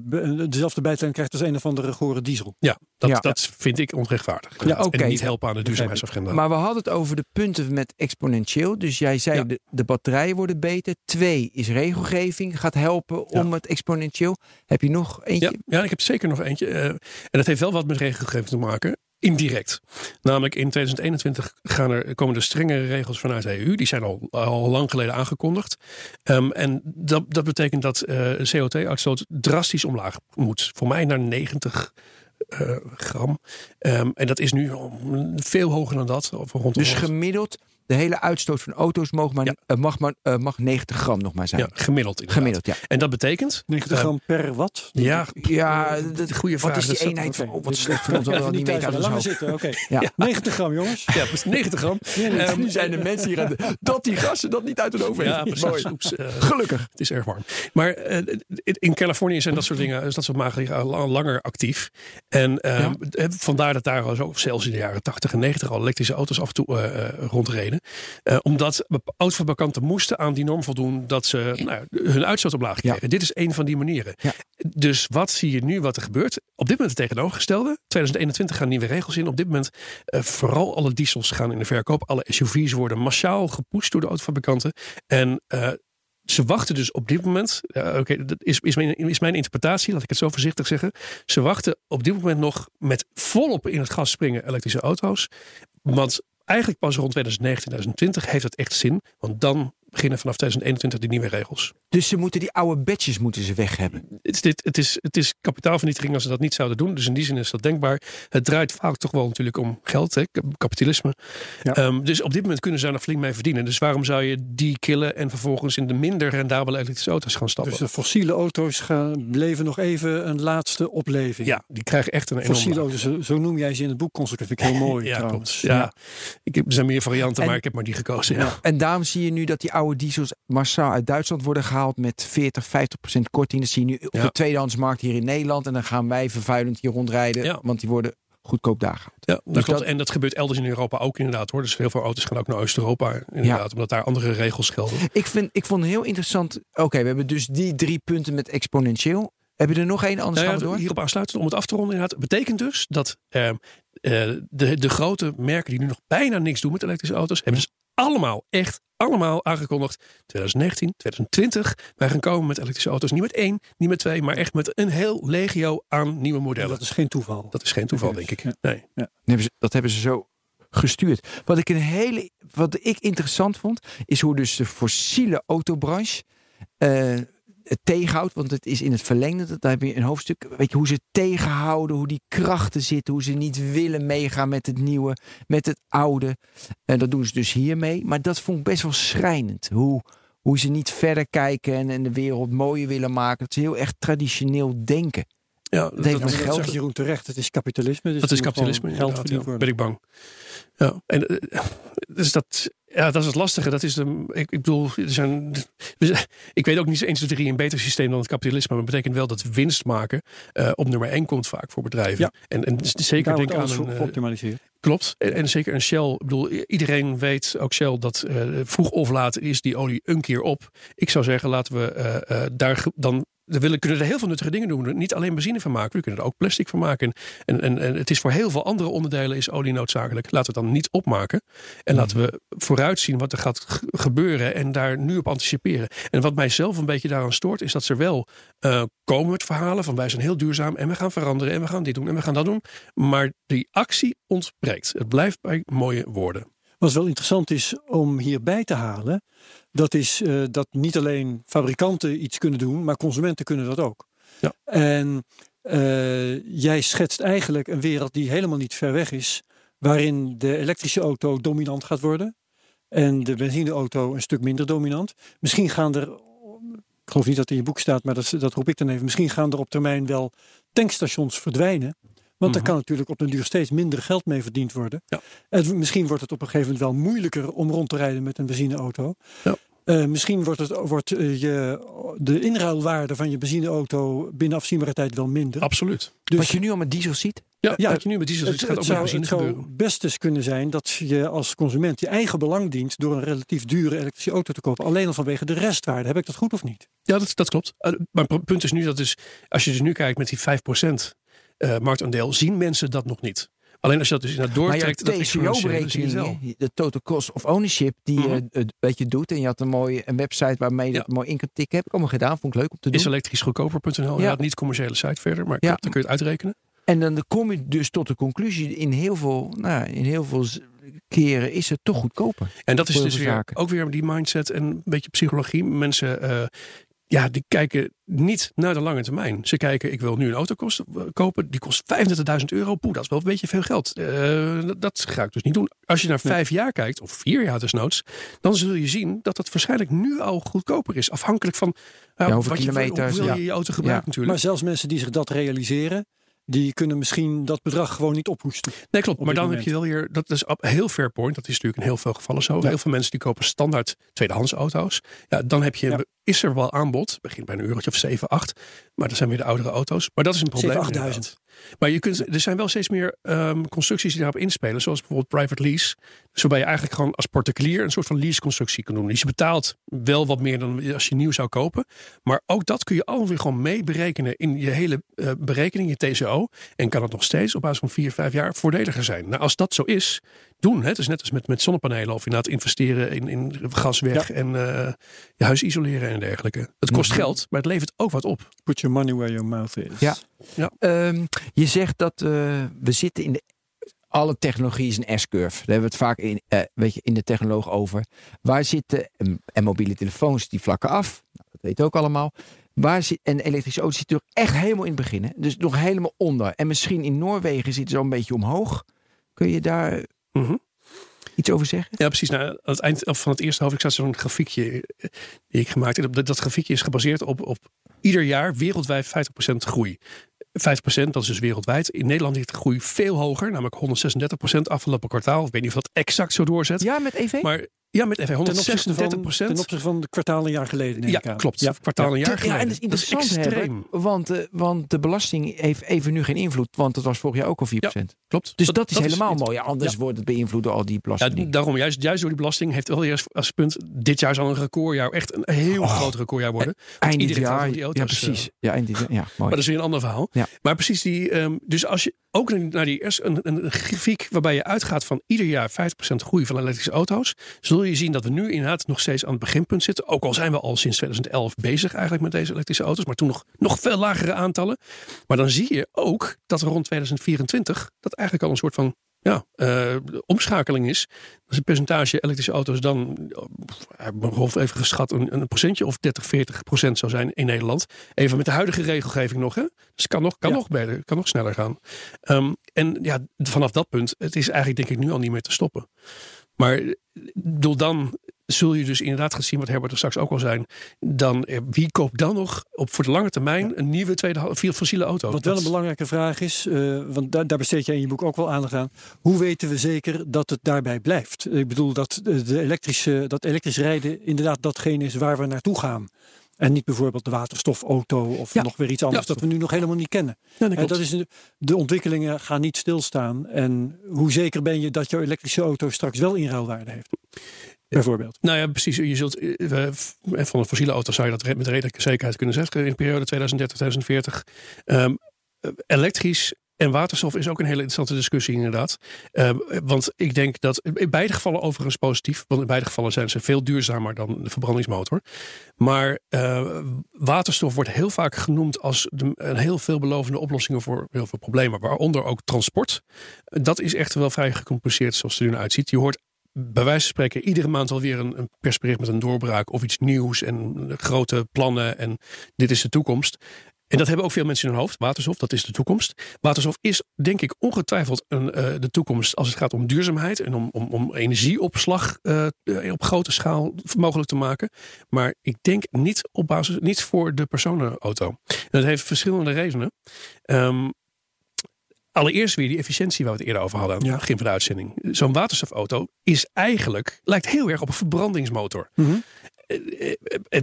dezelfde bijtelling krijgt als een of andere gore diesel. ja, dat, Ja. dat vind ik onrechtvaardig. Ja, En oké. niet helpen aan de duurzaamheidsagenda. Maar we hadden het over de punten met exponentieel. Dus jij zei Ja. de, de batterijen worden beter. Twee is regelgeving gaat helpen om het exponentieel. Heb je nog eentje? Ja, ja, ik heb zeker nog eentje. eh, en dat heeft wel wat met regelgeving te maken. Indirect. Namelijk in 2021 gaan er, komen er strengere regels vanuit de EU. Die zijn al, al lang geleden aangekondigd. Ehm, en dat, dat betekent dat eh, CO2-uitstoot drastisch omlaag moet. Voor mij naar 90 eh, gram. Ehm, en dat is nu al veel hoger dan dat. Of rondom Dus gemiddeld, de hele uitstoot van auto's mag maar, Ja. eh, mag maar, eh, mag 90 gram nog maar zijn. ja, gemiddeld. inderdaad. Gemiddeld, ja. En dat betekent. 90 eh, gram per watt? ja, Ja, eh, dat- goede vraag. Wat is die eenheid van? Oh, wat slecht van ons dat we dat niet Laat maar hoofd. zitten, oké. Ja. 90 gram, jongens. Ja, precies, 90 gram. Ehm, nu zijn de mensen hier aan de, dat die gassen dat niet uit hun hoofd ja, weten. precies. Oeps, eh, Gelukkig. Het is erg warm. Maar eh, in- Californië zijn dat soort dingen, dat soort maatregelen langer actief. En ehm, eh, vandaar dat daar zo, zelfs in de jaren 80 en 90 al elektrische auto's af en toe eh, eh, rondreden. Eh, omdat autofabrikanten moesten aan die norm voldoen dat ze nou, hun uitstoot omlaag kregen. Ja. Dit is een van die manieren. Ja. Dus wat zie je nu wat er gebeurt? Op dit moment het tegenovergestelde. 2021 gaan nieuwe regels in. Op dit moment eh, vooral alle diesels gaan in de verkoop. Alle SUV's worden massaal gepusht door de autofabrikanten. En eh, ze wachten dus op dit moment. ja, Oké, dat is, is, mijn, is mijn interpretatie, laat ik het zo voorzichtig zeggen. Ze wachten op dit moment nog met volop in het gas springen elektrische auto's. Want eigenlijk pas rond 2019, 2020 heeft het echt zin. Want dan beginnen vanaf 2021 die nieuwe regels. Dus ze moeten die oude badges moeten ze weg hebben. Het is, dit, het, is, het is kapitaalvernietiging als ze dat niet zouden doen. Dus in die zin is dat denkbaar. Het draait vaak toch wel natuurlijk om geld, hè, kap- kapitalisme. Ja. Ehm, dus op dit moment kunnen ze daar nog flink mee verdienen. Dus waarom zou je die killen en vervolgens in de minder rendabele elektrische auto's gaan stappen? Dus de fossiele auto's gaan, leven nog even een laatste opleving. ja, die krijgen echt een enorme... Fossiele auto's, zo, zo noem jij ze in het boek constructief. Vind ik heel mooi ja, trouwens. Ja. Ik heb, er zijn meer varianten, En- maar ik heb maar die gekozen. Ja. En daarom zie je nu dat die oude diesels massaal uit Duitsland worden gehaald met 40, 50 procent korting. Dat zie je nu op Ja. de tweedehandsmarkt hier in Nederland. En dan gaan wij vervuilend hier rondrijden, Ja. want die worden goedkoop daar gehaald. Ja, dat Dus klopt. dat- En dat gebeurt elders in Europa ook inderdaad hoor. Dus heel veel auto's gaan ook naar Oost-Europa inderdaad. Omdat daar andere regels gelden. Ik, vind, ik vond heel interessant. Oké, we hebben dus die drie punten met exponentieel. Heb je er nog één, anders Nou ja, door? hierop aansluitend, om het af te ronden inderdaad. betekent dus dat ehm, eh, de, de grote merken die nu nog bijna niks doen met elektrische auto's. Hebben dus allemaal, echt allemaal aangekondigd. 2019, 2020. Wij gaan komen met elektrische auto's. Niet met één, niet met twee. Maar echt met een heel legio aan nieuwe En modellen. dat is geen toeval. Dat is geen toeval denk ik. ja. Nee. Dat hebben ze, dat hebben ze zo gestuurd. Wat ik een hele, wat ik interessant vond, is hoe dus de fossiele autobranche eh, het tegenhoudt. Want het is in het verlengde, daar heb je een hoofdstuk. Weet je hoe ze tegenhouden, hoe die krachten zitten, hoe ze niet willen meegaan met het nieuwe, met het oude. En dat doen ze dus hiermee. Maar dat vond ik best wel schrijnend. Hoe, hoe ze niet verder kijken en, en de wereld mooier willen maken. Dat ze heel erg traditioneel denken. Ja, dat, maar dat geld- zegt Jeroen terecht. Het is kapitalisme. Dus dat is kapitalisme. Geld ja. worden. Ben ik bang. Ja, en eh, dus dat, ja, dat is het lastige. Dat is de, ik, ik bedoel, er zijn, we zijn- ik weet ook niet 1, 2, 3 een beter systeem dan het kapitalisme. Maar dat betekent wel dat winst maken eh, op nummer 1 komt vaak voor bedrijven. Ja. En, en zeker denk aan een, eh. Klopt. En, en zeker een Shell. Ik bedoel, iedereen weet, ook Shell, dat eh, vroeg of laat is die olie een keer op. Ik zou zeggen, laten we eh, eh, daar dan we kunnen er heel veel nuttige dingen doen. Niet alleen benzine van maken, we kunnen er ook plastic van maken. En, en, het is voor heel veel andere onderdelen is olie noodzakelijk. Laten we het dan niet opmaken. En laten we vooruitzien wat er gaat gebeuren en daar nu op anticiperen. En wat mij zelf een beetje daaraan stoort, is dat ze wel uh, komen met verhalen van wij zijn heel duurzaam en we gaan veranderen en we gaan dit doen en we gaan dat doen. Maar die actie ontbreekt. Het blijft bij mooie woorden. Wat wel interessant is om hierbij te halen, dat is uh, dat niet alleen fabrikanten iets kunnen doen, maar consumenten kunnen dat ook. Ja. En uh, jij schetst eigenlijk een wereld die helemaal niet ver weg is, waarin de elektrische auto dominant gaat worden en de benzineauto een stuk minder dominant. Misschien gaan er, ik geloof niet dat het in je boek staat, maar dat, dat roep ik dan even, misschien gaan er op termijn wel tankstations verdwijnen. Want mm -hmm. kan natuurlijk op den duur steeds minder geld mee verdiend worden. Ja. En misschien wordt het op een gegeven moment wel moeilijker om rond te rijden met een benzineauto. Ja. Uh, misschien wordt, het, wordt uh, je, de inruilwaarde van je benzineauto binnen afzienbare tijd wel minder. Absoluut. Dus, wat je nu al met diesel ziet? Ja, ja wat je nu met diesel ziet, gaat ook het zou, met benzine Het zou best eens kunnen zijn dat je als consument je eigen belang dient door een relatief dure elektrische auto te kopen. Alleen al vanwege de restwaarde. Heb ik dat goed of niet? Ja, dat, dat klopt. Uh, maar het punt is nu dat is, als je dus nu kijkt met die 5% uh, marktaandeel, zien mensen dat nog niet. Alleen als je dat dus naar doortrekt, maar TCO-berekeningen, de total cost of ownership, die Mhm. je mm -hmm. je doet. En je had een mooie een website waarmee je Ja. dat mooi in kan tikken. Heb ik allemaal gedaan, vond ik leuk om te doen. is elektrischgoedkoper.nl. Ja. Ja. niet commerciële site verder, maar Ja. klopt, dan kun je het uitrekenen. En dan kom je dus tot de conclusie, in heel veel, nou, in heel veel keren is het toch goedkoper. En dat is dus weer, ook weer die mindset en een beetje psychologie. Mensen, eh, ja, die kijken niet naar de lange termijn. Ze kijken, ik wil nu een auto kosten, kopen, die kost 35.000 euro. Poeh, dat is wel een beetje veel geld. Eh, dat- ga ik dus niet doen. Als je naar vijf jaar kijkt, of vier jaar desnoods, dan zul je zien dat dat waarschijnlijk nu al goedkoper is. Afhankelijk van Ja, hoeveel wat je, kilometers, wil ja. je je auto gebruiken Ja. natuurlijk. Maar zelfs mensen die zich dat realiseren, die kunnen misschien dat bedrag gewoon niet ophoesten. Nee, klopt. op Maar dan heb je wel weer, dat is heel fair point. Dat is natuurlijk in heel veel gevallen zo. Ja. Heel veel mensen die kopen standaard tweedehands auto's. Ja, dan heb je, Ja. is er wel aanbod. Begint bij een eurotje of 7, 8. Maar dat zijn weer de oudere auto's. Maar dat is een probleem. 7.000, 8.000. Maar je kunt, er zijn wel steeds meer ehm, constructies die daarop inspelen. Zoals bijvoorbeeld private lease. Dus waarbij je eigenlijk gewoon als particulier een soort van leaseconstructie kan doen. Dus je betaalt wel wat meer dan als je nieuw zou kopen. Maar ook dat kun je allemaal weer gewoon mee berekenen in je hele eh, berekening, je TCO. En kan het nog steeds op basis van 4, 5 jaar voordeliger zijn. Nou, als dat zo is, doen. Hè? Het is net als met, met zonnepanelen of inderdaad investeren in, in gas weg en eh, je huis isoleren en dergelijke. Het kost Mhm. geld, maar het levert ook wat op. Put your money where your mouth is. Ja. Ehm, je zegt dat eh, we zitten in de. Alle technologie is een S-curve. Daar hebben we het vaak in, eh, weet je, in de technoloog over. Waar zitten. En, en mobiele telefoons die vlakken af. Nou, dat weet je ook allemaal. Waar zit, en elektrische auto's zitten er echt helemaal in het begin. Hè? Dus nog helemaal onder. En misschien in Noorwegen zitten ze al een beetje omhoog. Kun je daar Mhm. iets over zeggen? Ja, precies. Nou, aan het eind van het eerste hoofdstuk staat zo'n grafiekje eh, die ik gemaakt heb. Dat, dat grafiekje is gebaseerd op, op ieder jaar wereldwijd 50% groei. 50% dat is dus wereldwijd. In Nederland ligt de groei veel hoger, namelijk 136% afgelopen kwartaal. Ik weet niet of dat exact zo doorzet. Ja, met EV? Maar ja, met even Ten opzichte, van, 136%. ten opzichte van de kwartaal een jaar geleden. neem ja, aan. klopt. Ja. Kwartaal een jaar geleden. Ja, en dat is interessant, extreem. hè, want, eh, want de belasting heeft even nu geen invloed, want het was vorig jaar ook al 4%. Klopt. Dus dat, is helemaal mooi. Anders Ja. wordt het beïnvloed door al die Ja, belastingen. daarom, juist, juist door die belasting heeft wel eerst als punt. Dit jaar zal een recordjaar, echt een heel Oh. groot recordjaar worden. eind dit iedereen gaat jaar. die ja, auto's, precies. Ja, eind dit jaar. Ja, mooi. Maar dat is weer een ander verhaal. Ja. Maar precies die. ehm, dus als je ook naar die eerst een, een grafiek waarbij je uitgaat van ieder jaar 50% groei van elektrische auto's, zul je zien dat we nu inderdaad nog steeds aan het beginpunt zitten. Ook al zijn we al sinds 2011 bezig eigenlijk met deze elektrische auto's, maar toen nog, nog veel lagere aantallen. Maar dan zie je ook dat rond 2024 dat eigenlijk al een soort van ja, eh, omschakeling is. Dus het percentage elektrische auto's dan, eh, ik heb nog even geschat, een, een procentje of 30, 40 procent zou zijn in Nederland. Even met de huidige regelgeving nog. Hè? Dus het kan nog, kan Ja. nog beter, kan nog sneller gaan. Ehm, en ja, vanaf dat punt, het is eigenlijk denk ik nu al niet meer te stoppen. Maar bedoel, dan zul je dus inderdaad gaan zien wat Herbert er straks ook al zijn. Dan, eh, wie koopt dan nog op voor de lange termijn een nieuwe tweede fossiele auto? Wat wel een belangrijke vraag is, eh, want daar, daar besteed jij in je boek ook wel aandacht aan. Hoe weten we zeker dat het daarbij blijft? Ik bedoel dat, eh, de elektrische, dat elektrisch rijden inderdaad datgene is waar we naartoe gaan. En niet bijvoorbeeld de waterstofauto of Ja. nog weer iets anders Ja. dat we nu nog helemaal niet kennen. Ja, dat Eh, is, de ontwikkelingen gaan niet stilstaan. En hoe zeker ben je dat jouw elektrische auto straks wel inruilwaarde heeft? bijvoorbeeld. Nou ja, precies. Je zult uh, van een fossiele auto zou je dat met redelijke zekerheid kunnen zeggen in de periode 2030-2040. Um, elektrisch en waterstof is ook een hele interessante discussie, inderdaad. Uh, want ik denk dat in beide gevallen overigens positief. Want in beide gevallen zijn ze veel duurzamer dan de verbrandingsmotor. Maar uh, waterstof wordt heel vaak genoemd als de, een heel veelbelovende oplossing voor heel veel problemen. Waaronder ook transport. Dat is echt wel vrij gecompliceerd zoals het er nu uitziet. Je hoort bij wijze van spreken iedere maand alweer een, een persbericht met een doorbraak of iets nieuws en grote plannen en dit is de toekomst. En dat hebben ook veel mensen in hun hoofd. Waterstof, dat is de toekomst. Waterstof is denk ik ongetwijfeld een, uh, de toekomst als het gaat om duurzaamheid en om, om, om energieopslag uh, op grote schaal mogelijk te maken. Maar ik denk niet op basis, niet voor de personenauto. En dat heeft verschillende redenen. Um, Allereerst weer die efficiëntie waar we het eerder over hadden aan het begin van de uitzending. Zo'n waterstofauto is eigenlijk, lijkt heel erg op een verbrandingsmotor. Mm -hmm.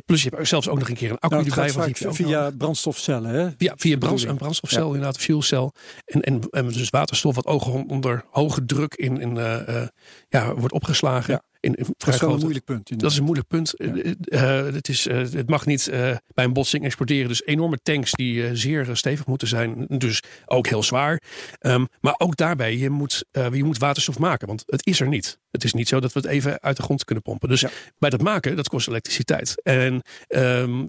Plus je hebt zelfs ook nog een keer een accu nou, erbij. Via, via brandstofcellen, hè? Ja, via brand, een brandstofcel, ja. inderdaad, fuelcel. En, en, en dus waterstof wat ook onder hoge druk in, in uh, uh, ja, wordt opgeslagen. Ja. In, in dat is wel een moeilijk punt. Dat is een moeilijk punt. Ja. Uh, het, is, uh, het mag niet uh, bij een botsing exporteren. Dus enorme tanks die zeer stevig moeten zijn. Dus ook heel zwaar. Um, maar ook daarbij, je moet, je moet waterstof maken. Want het is er niet. Het is niet zo dat we het even uit de grond kunnen pompen. Dus ja. bij dat maken, dat kost elektriciteit. En um,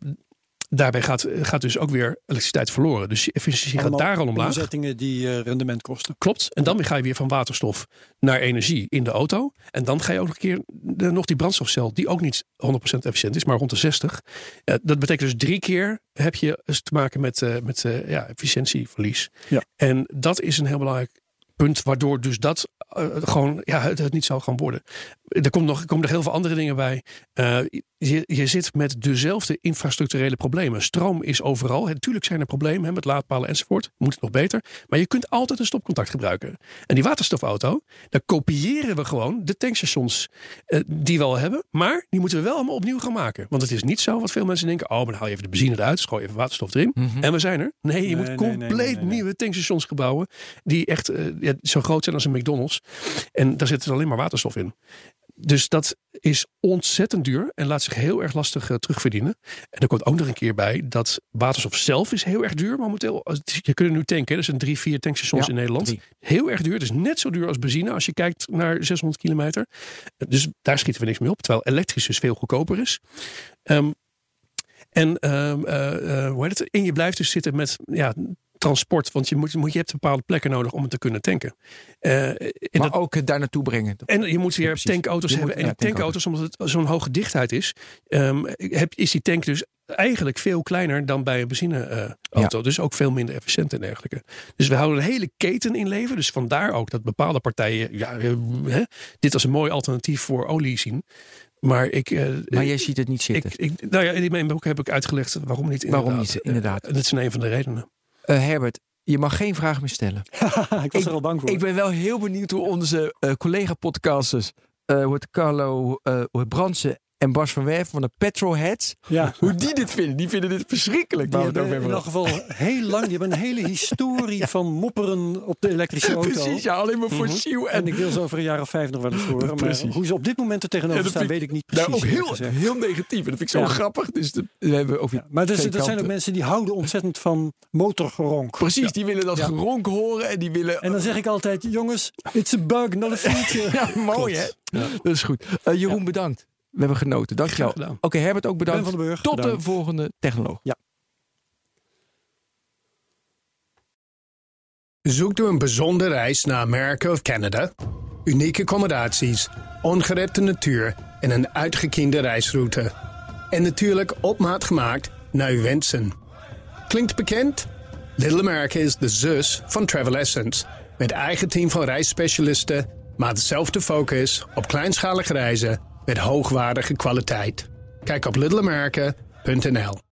daarbij gaat, gaat dus ook weer elektriciteit verloren. Dus je efficiëntie gaat daar al omlaag. Omzettingen die uh, rendement kosten. Klopt. En dan ga je weer van waterstof naar energie in de auto. En dan ga je ook nog een keer de, nog die brandstofcel, die ook niet 100% efficiënt is, maar rond de 60. Uh, dat betekent dus drie keer heb je dus te maken met, uh, met ja, efficiëntieverlies. Ja. En dat is een heel belangrijk punt waardoor dus dat uh, gewoon ja, het, het, niet zal gaan worden. Er komt nog, er komen nog heel veel andere dingen bij. Uh, je, je zit met dezelfde infrastructurele problemen. Stroom is overal. Natuurlijk zijn er problemen hè, met laadpalen enzovoort. Moet het nog beter. Maar je kunt altijd een stopcontact gebruiken. En die waterstofauto, daar kopiëren we gewoon de tankstations uh, die we al hebben. Maar die moeten we wel allemaal opnieuw gaan maken. Want het is niet zo wat veel mensen denken. Oh, maar dan haal je even de benzine eruit. Gooi even waterstof erin. Mm -hmm. En we zijn er. Nee, je Nee, moet nee, compleet nee, nieuwe tankstations gebouwen. Die echt ja, zo groot zijn als een McDonald's. En daar zit er alleen maar waterstof in. Dus dat is ontzettend duur en laat zich heel erg lastig uh, terugverdienen. En er komt ook nog een keer bij dat waterstof zelf is heel erg duur momenteel. Je kunt nu tanken, er zijn drie, vier tankstations Ja, in Nederland. drie. Heel erg duur, is net zo duur als benzine als je kijkt naar 600 kilometer. Dus daar schieten we niks mee op, terwijl elektrisch dus veel goedkoper is. Um, en um, uh, uh, hoe heet het? En je blijft dus zitten met ja, transport, want je, moet, je hebt bepaalde plekken nodig om het te kunnen tanken. Uh, en Maar dat, ook het daar naartoe brengen. en je moet weer precies. tankauto's Je hebben. moet- en ja, die tankauto's, omdat het zo'n hoge dichtheid is, um, heb, is die tank dus eigenlijk veel kleiner dan bij een benzineauto. Dus ook veel minder efficiënt en dergelijke. Dus we houden een hele keten in leven. Dus vandaar ook dat bepaalde partijen ja, eh, hè, dit als een mooi alternatief voor olie zien. Maar ik. eh, Maar jij ziet het niet zitten. ik, ik, nou ja, in mijn boek heb ik uitgelegd waarom niet. Waarom inderdaad. niet, inderdaad. Eh, dat is een van de redenen. Eh, Herbert, je mag geen vraag meer stellen. ik was er al bang voor. Ik ben wel heel benieuwd hoe onze eh, collega-podcasters, het Carlo het Brandsen en Bas van Werf van de Petrolheads, ja. hoe die dit vinden. Die vinden dit verschrikkelijk. Die hebben in elk geval heel lang, die hebben een hele historie van mopperen op de elektrische auto. Precies, ja, alleen maar fossiel. En En ik wil ze over een jaar of vijf nog wel eens horen. Maar hoe ze op dit moment er tegenover Ja, staan, weet ik niet precies. nou, ook heel, heel negatief. En dat vind ik zo grappig. Dus we hebben ook weer maar dus, dat zijn ook mensen die houden ontzettend van motorgeronk. Precies, die willen dat geronk horen en die willen... En dan zeg ik altijd, jongens, it's a bug, not a feature. ja, mooi hè? Dat is goed. Eh, Jeroen, bedankt. We hebben genoten. Dankjewel. Oké. Herbert ook Ben bedankt. van den Burg, Tot de volgende technoloog. Zoekt u een bijzondere reis naar Amerika of Canada? Unieke accommodaties, ongerepte natuur en een uitgekiende reisroute. En natuurlijk op maat gemaakt naar uw wensen. Klinkt bekend? Little America is de zus van Travel Essence. Met eigen team van reisspecialisten, maar dezelfde focus op kleinschalige reizen met hoogwaardige kwaliteit. Kijk op littleamerica.nl.